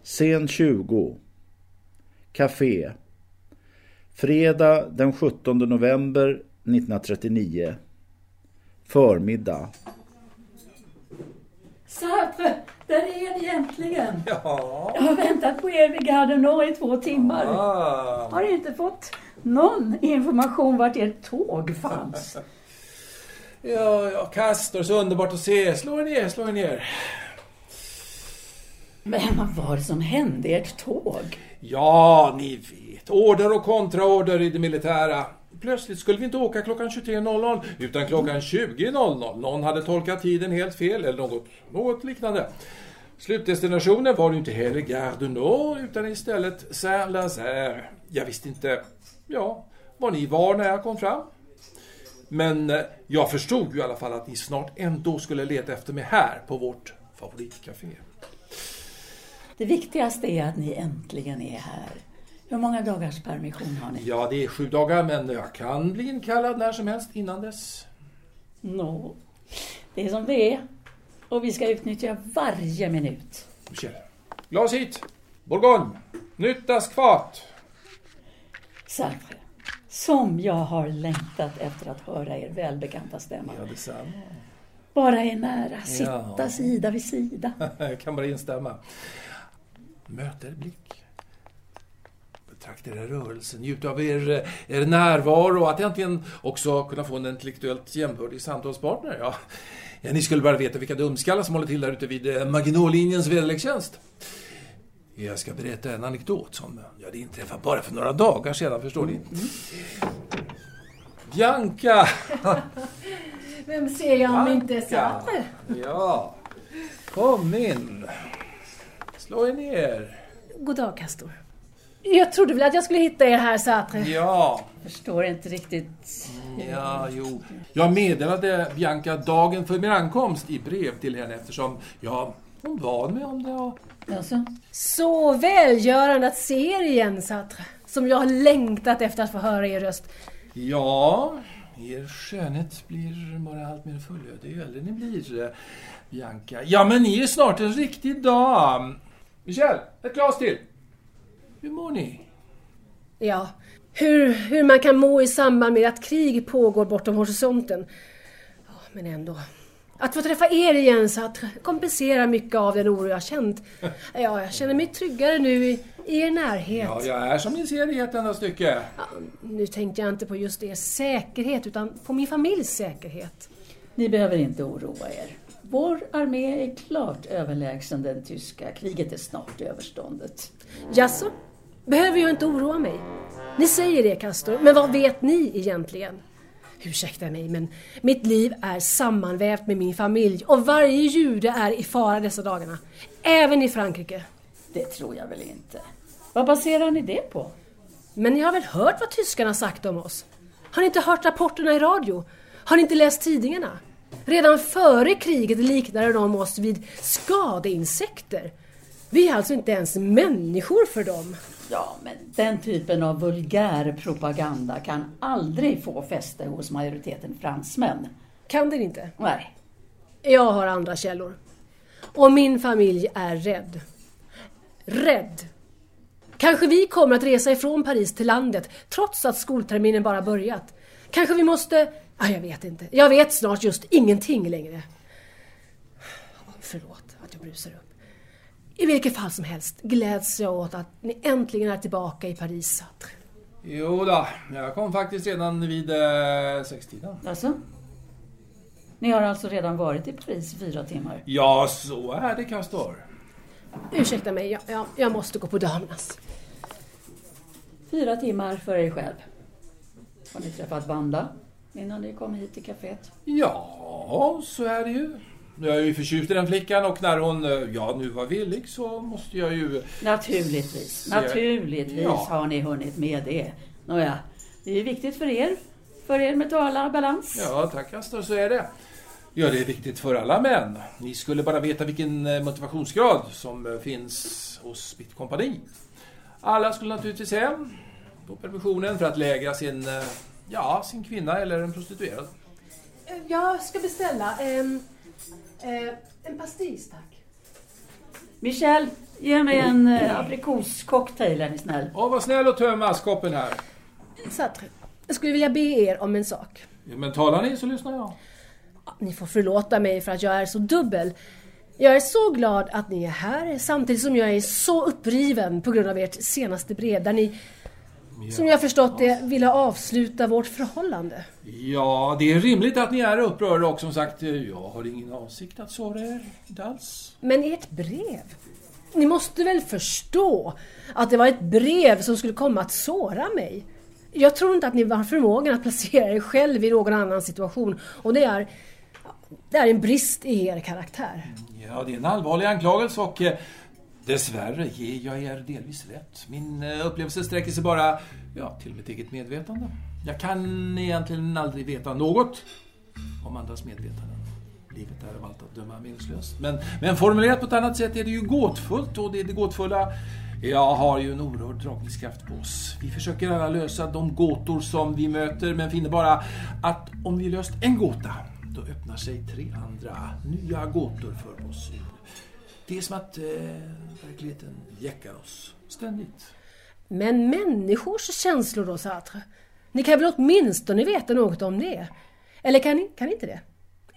Scen 20 Café Fredag den 17 november 1939 Förmiddag Sartre, där är ni äntligen! Ja. Jag har väntat på er vid Garden Nord i två timmar. Ah. Har inte fått någon information vart ert tåg fanns. Ja, ja, Castor, så underbart att se. Slå er ner, slå er ner. Men vad var det som hände ert tåg? Ja, ni vet. Order och kontraorder i det militära. Plötsligt skulle vi inte åka klockan 23.00 utan klockan 20.00. Någon hade tolkat tiden helt fel eller något, något liknande. Slutdestinationen var ju inte heller Gare du Nord utan istället Saint-Lazare. Jag visste inte, ja, var ni var när jag kom fram. Men eh, jag förstod ju i alla fall att ni snart ändå skulle leta efter mig här på vårt favoritcafé. Det viktigaste är att ni äntligen är här. Hur många dagars permission har ni? Ja, det är sju dagar, men jag kan bli inkallad när som helst innan dess. Nå, det är som det är. Och vi ska utnyttja varje minut. Michel. Glas hit! Bourgogne! Nytt askfat! Sartre, som jag har längtat efter att höra er välbekanta stämma. Ja, detsamma. Bara är nära, sitta Ja. sida vid sida. [LAUGHS] Jag kan bara instämma. Möt er blick. Betrakta er rörelse, njut av er, er närvaro och att äntligen också kunna få en intellektuellt jämbördig samtalspartner. Ja, ja, ni skulle bara veta vilka dumskallar som håller till där ute vid eh, Maginotlinjens väderlekstjänst. Jag ska berätta en anekdot som ja, det inträffade bara för några dagar sedan, förstår ni. Bianca! [LAUGHS] Vem ser jag om inte. Sartre? Ja, kom in. Slå er ner. God dag, Castor. Jag trodde väl att jag skulle hitta er här, Sartre. Ja, Förstår inte riktigt. ja, jo. Jag meddelade Bianca dagen för min ankomst i brev till henne eftersom, ja, hon bad mig om det och... Alltså, Så välgörande att se er igen, Sartre. Som jag har längtat efter att få höra er röst. Ja, er skönhet blir bara allt mer fullödig ju äldre ni blir, eh, Bianca. Ja, men ni är snart en riktig dam. Michel, ett glas till. Hur mår ni? Ja, hur, hur man kan må i samband med att krig pågår bortom horisonten. Ja, men ändå. Att få träffa er igen Sartre kompenserar mycket av den oro jag känt. [LAUGHS] Ja, jag känner mig tryggare nu i, i er närhet. Ja, jag är som ni ser i ett enda stycke. Ja, nu tänkte jag inte på just er säkerhet utan på min familjs säkerhet. ni behöver inte oroa er. Vår armé är klart överlägsen den tyska. Kriget är snart överståndet. Jaså? Behöver jag inte oroa mig? Ni säger det, Castor, men vad vet ni egentligen? Ursäkta mig, men mitt liv är sammanvävt med min familj och varje jude är i fara dessa dagarna. Även i Frankrike. Det tror jag väl inte. Vad baserar ni det på? Men ni har väl hört vad tyskarna sagt om oss? Har ni inte hört rapporterna i radio? Har ni inte läst tidningarna? Redan före kriget liknade de oss vid skadeinsekter. Vi är alltså inte ens människor för dem. Ja, men den typen av vulgär propaganda kan aldrig få fäste hos majoriteten fransmän. Kan det inte? Nej, Jag har andra källor. Och min familj är rädd. Rädd. Kanske vi kommer att resa ifrån Paris till landet trots att skolterminen bara börjat. Kanske vi måste... Ah, jag vet inte. Jag vet snart just ingenting längre. Förlåt att jag brusar upp. I vilket fall som helst gläds jag åt att ni äntligen är tillbaka i Paris, Sartre. Jo då, jag kom faktiskt redan vid eh, sextiden. Alltså? Ni har alltså redan varit i Paris i fyra timmar? Ja, så är det Castor. Ursäkta mig, jag, jag, jag måste gå på damernas. Fyra timmar för er själv. Har ni träffat Vanda innan ni kom hit till kaféet? Ja, så är det ju. Jag är ju förtjust i den flickan och när hon, eh, ja, nu var villig så måste jag ju... Naturligtvis, naturligtvis Ja. har ni hunnit med det. Nåja, det är ju viktigt för er. För er mentala balans. Ja, tack Castor, så är det. Ja, det är viktigt för alla män. Ni skulle bara veta vilken eh, motivationsgrad som eh, finns hos mitt kompani. Alla skulle naturligtvis hem på permissionen för att lägra sin, eh, ja, sin kvinna eller en prostituerad. Eh, Jag ska beställa en, eh, en pastis, tack. Michel, ge mig en eh, aprikoscocktail är ni snäll. Åh, var snäll och töm askkoppen här. Sartre, jag skulle vilja be er om en sak. Ja, men talar ni så lyssnar jag. Ja, Ni får förlåta mig för att jag är så dubbel. Jag är så glad att ni är här samtidigt som jag är så uppriven på grund av ert senaste brev där ni, som jag förstått det, ville avsluta vårt förhållande. Ja, det är rimligt att ni är upprörda och som sagt, eh, jag har ingen avsikt att såra er. Inte alls. Men ert brev? Ni måste väl förstå att det var ett brev som skulle komma att såra mig? Jag tror inte att ni har förmågan att placera er själv i någon annan situation och det är, det är en brist i er karaktär. Ja, det är en allvarlig anklagelse och eh, dessvärre ger jag er delvis rätt. Min eh, upplevelse sträcker sig bara ja, till mitt eget medvetande. Jag kan egentligen aldrig veta något om andras medvetanden. Livet är av allt att döma meningslöst. Men, men formulerat på ett annat sätt är det ju gåtfullt och det är det gåtfulla jag har ju en oerhörd dragningskraft på oss. Vi försöker alla lösa de gåtor som vi möter men finner bara att om vi löst en gåta då öppnar sig tre andra nya gåtor för oss. Det är som att eh, verkligheten jäckar oss ständigt. Men människors känslor då, Sartre? Ni kan väl åtminstone veta något om det? Eller kan ni, kan ni inte det?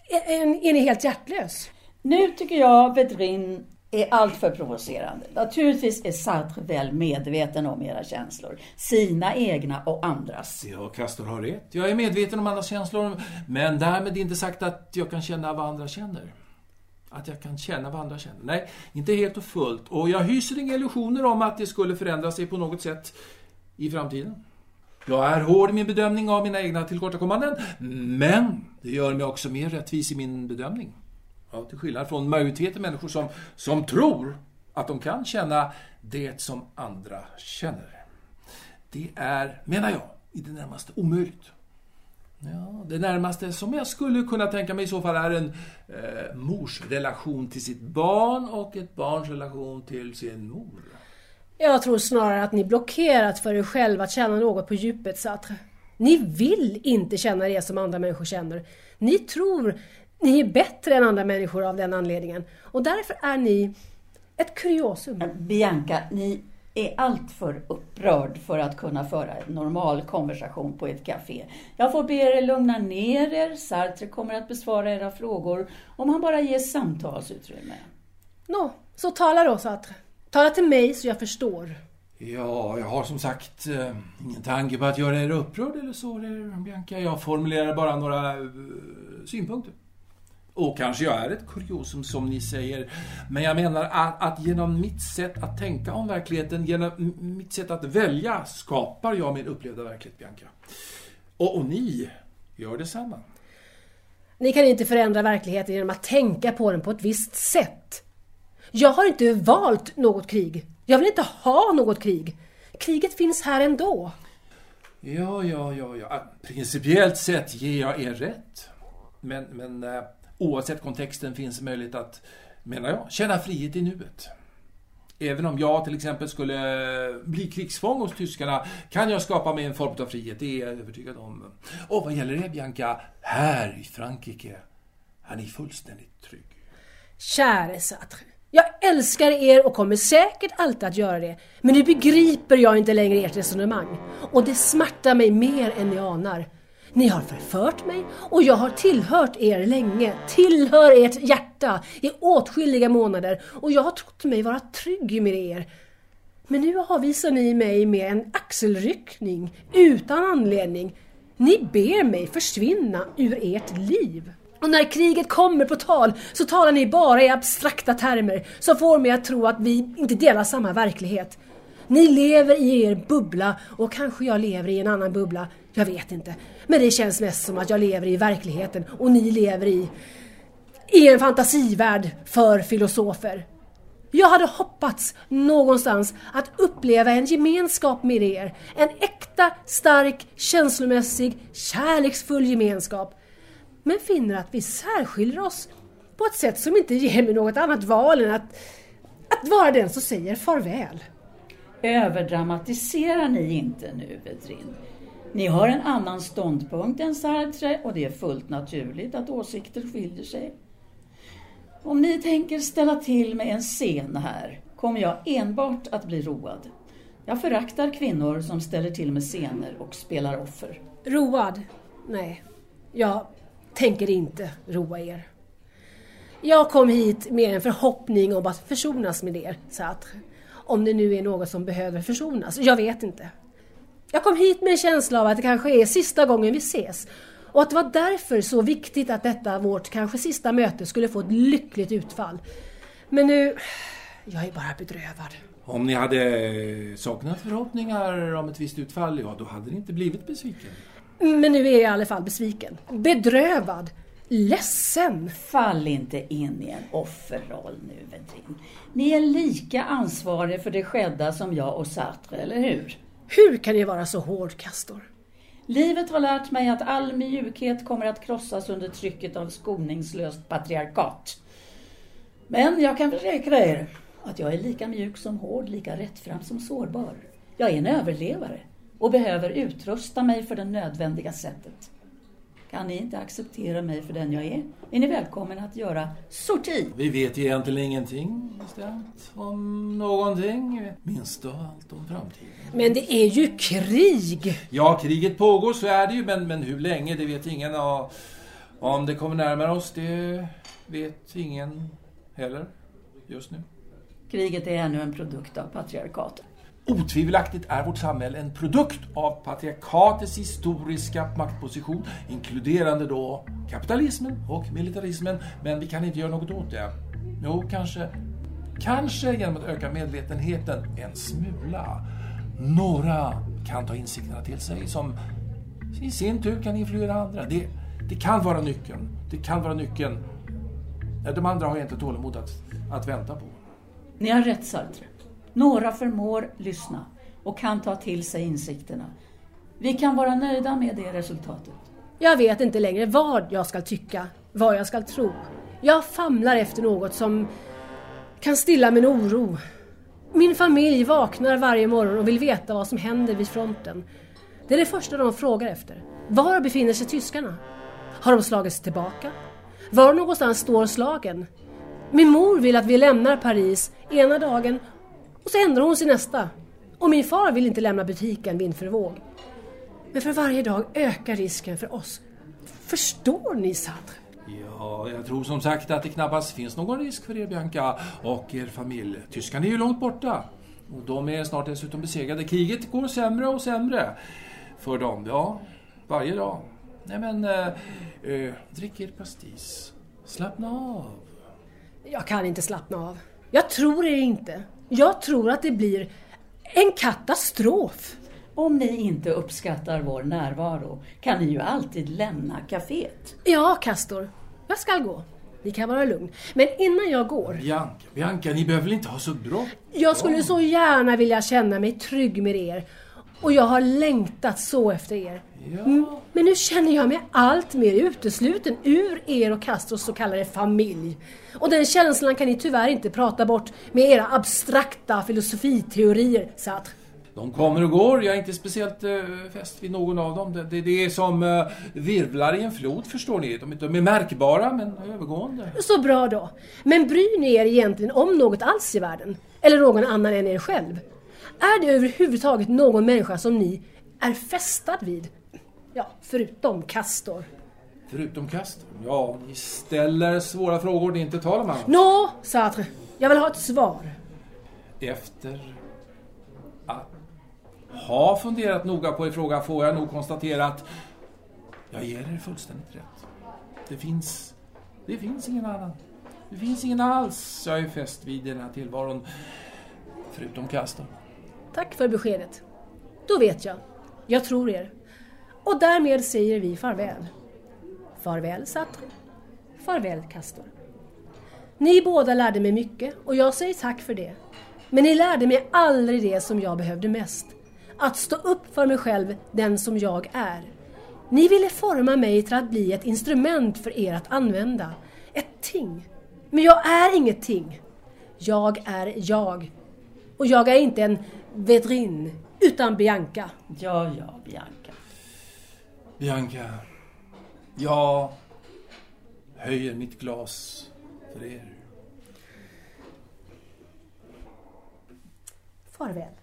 Är, är, är ni helt hjärtlös? Nu tycker jag Vedrin är alltför provocerande. Naturligtvis är Sartre väl medveten om era känslor. Sina egna och andras. Ja, Castor har rätt. Jag är medveten om andras känslor, men därmed inte sagt att jag kan känna vad andra känner. Att jag kan känna vad andra känner. Nej, inte helt och fullt. Och jag hyser inga illusioner om att det skulle förändra sig på något sätt i framtiden. Jag är hård i min bedömning av mina egna tillkortakommanden, men det gör mig också mer rättvis i min bedömning. Ja, till skillnad från majoriteten människor som, som tror att de kan känna det som andra känner. Det är, menar jag, i det närmaste omöjligt. Ja, det närmaste som jag skulle kunna tänka mig i så fall är en eh, mors relation till sitt barn och ett barns relation till sin mor. Jag tror snarare att ni blockerat för er själva att känna något på djupet, Sartre. Ni vill inte känna det som andra människor känner. Ni tror ni är bättre än andra människor av den anledningen. Och därför är ni ett kuriosum. Bianca, ni är alltför upprörd för att kunna föra en normal konversation på ett café. Jag får be er lugna ner er. Sartre kommer att besvara era frågor om han bara ger samtalsutrymme. Nå, så tala då, Sartre. Tala till mig så jag förstår. Ja, jag har som sagt eh, ingen tanke på att göra er upprörd eller så, Bianca. Jag formulerar bara några eh, synpunkter. Och kanske jag är ett kuriosum som ni säger, men jag menar att, att genom mitt sätt att tänka om verkligheten, genom mitt sätt att välja, skapar jag min upplevda verklighet, Bianca. Och, och ni gör detsamma. Ni kan inte förändra verkligheten genom att tänka på den på ett visst sätt. Jag har inte valt något krig. Jag vill inte ha något krig. Kriget finns här ändå. Ja, ja, ja, ja. Principiellt sett ger jag er rätt. Men, men eh, oavsett kontexten finns möjlighet att, menar jag, känna frihet i nuet. Även om jag till exempel skulle bli krigsfång hos tyskarna kan jag skapa mig en form av frihet, det är jag övertygad om. Och vad gäller er Bianca, här i Frankrike är ni fullständigt trygg. Käre Sartre. Jag älskar er och kommer säkert alltid att göra det. Men nu begriper jag inte längre ert resonemang. Och det smärtar mig mer än ni anar. Ni har förfört mig och jag har tillhört er länge, tillhör ert hjärta i åtskilliga månader och jag har trott mig vara trygg med er. Men nu avvisar ni mig med en axelryckning utan anledning. Ni ber mig försvinna ur ert liv. Och när kriget kommer på tal så talar ni bara i abstrakta termer som får mig att tro att vi inte delar samma verklighet. Ni lever i er bubbla och kanske jag lever i en annan bubbla. Jag vet inte. Men det känns mest som att jag lever i verkligheten och ni lever i, i en fantasivärld för filosofer. Jag hade hoppats någonstans att uppleva en gemenskap med er. En äkta, stark, känslomässig, kärleksfull gemenskap. Men finner att vi särskiljer oss på ett sätt som inte ger mig något annat val än att, att vara den som säger farväl. Överdramatiserar ni inte nu, Vedrin? Ni har en annan ståndpunkt än Sartre och det är fullt naturligt att åsikter skiljer sig. Om ni tänker ställa till med en scen här kommer jag enbart att bli road. Jag föraktar kvinnor som ställer till med scener och spelar offer. Road? Nej, jag tänker inte roa er. Jag kom hit med en förhoppning om att försonas med er, Sartre. Om det nu är något som behöver försonas. Jag vet inte. Jag kom hit med en känsla av att det kanske är sista gången vi ses. Och att det var därför så viktigt att detta vårt kanske sista möte skulle få ett lyckligt utfall. Men nu... Jag är bara bedrövad. Om ni hade saknat förhoppningar om ett visst utfall, ja då hade ni inte blivit besviken. Men nu är jag i alla fall besviken. Bedrövad. Ledsen. Fall inte in i en offerroll nu, Vedrin. Ni är lika ansvariga för det skedda som jag och Sartre, eller hur? Hur kan ni vara så hård, Castor? Livet har lärt mig att all mjukhet kommer att krossas under trycket av skoningslöst patriarkat. Men jag kan försäkra er att jag är lika mjuk som hård, lika rättfram som sårbar. Jag är en överlevare och behöver utrusta mig för det nödvändiga sättet. Kan ni inte acceptera mig för den jag är, är ni välkommen att göra sorti. Vi vet egentligen ingenting bestämt om någonting. Minst av allt om framtiden. Men det är ju krig! Ja, kriget pågår, så är det ju, men, men hur länge, det vet ingen. Och om det kommer närmare oss, det vet ingen heller just nu. Kriget är ännu en produkt av patriarkatet. Otvivelaktigt är vårt samhälle en produkt av patriarkatets historiska maktposition, inkluderande då kapitalismen och militarismen, men vi kan inte göra något åt det. Jo, kanske, kanske genom att öka medvetenheten en smula. Några kan ta insikterna till sig som i sin tur kan influera andra. Det, det kan vara nyckeln. Det kan vara nyckeln. De andra har jag inte tålamod att, att vänta på. Ni har rätt, Sartre. Några förmår lyssna och kan ta till sig insikterna. Vi kan vara nöjda med det resultatet. Jag vet inte längre vad jag ska tycka, vad jag ska tro. Jag famlar efter något som kan stilla min oro. Min familj vaknar varje morgon och vill veta vad som händer vid fronten. Det är det första de frågar efter. Var befinner sig tyskarna? Har de slagits tillbaka? Var någonstans står slagen? Min mor vill att vi lämnar Paris ena dagen och så ändrar hon sig nästa. Och min far vill inte lämna butiken vind för våg. Men för varje dag ökar risken för oss. Förstår ni Sadr? Ja, jag tror som sagt att det knappast finns någon risk för er Bianca och er familj. Tyskarna är ju långt borta. Och de är snart dessutom besegrade. Kriget går sämre och sämre för dem. Ja, varje dag. Nej men, eh, eh, drick er pastis. Slappna av. Jag kan inte slappna av. Jag tror er inte. Jag tror att det blir en katastrof. Om ni inte uppskattar vår närvaro kan ni ju alltid lämna kaféet. Ja, Castor. Jag ska gå. Ni kan vara lugn. Men innan jag går... Bianca, Bianca, ni behöver väl inte ha så bråttom? Jag skulle så gärna vilja känna mig trygg med er. Och jag har längtat så efter er. Ja. Mm, Men nu känner jag mig allt mer utesluten ur er och Castros så kallade familj. Och den känslan kan ni tyvärr inte prata bort med era abstrakta filosofiteorier, Sartre. De kommer och går. Jag är inte speciellt eh, fäst vid någon av dem. Det, det, det är som eh, virvlar i en flod, förstår ni. De, de är märkbara, men övergående. Så bra då. Men bryr ni er egentligen om något alls i världen? Eller någon annan än er själv? Är det överhuvudtaget någon människa som ni är fästad vid? Ja, förutom Castor. Förutom Castor? Ja, ni ställer svåra frågor det är inte tal om annat. Nå, Sartre. Jag vill ha ett svar. Efter att ha funderat noga på er fråga får jag nog konstatera att jag ger er fullständigt rätt. Det finns, det finns ingen annan. Det finns ingen alls jag är fäst vid i den här tillvaron. Förutom Castor. Tack för beskedet. Då vet jag. Jag tror er. Och därmed säger vi farväl. Farväl Sartre. Farväl Castor. Ni båda lärde mig mycket och jag säger tack för det. Men ni lärde mig aldrig det som jag behövde mest. Att stå upp för mig själv, den som jag är. Ni ville forma mig till att bli ett instrument för er att använda. Ett ting. Men jag är inget ting. Jag är jag. Och jag är inte en Vedrin, utan Bianca. Ja, ja, Bianca. Bianca, jag höjer mitt glas för er. Farväl.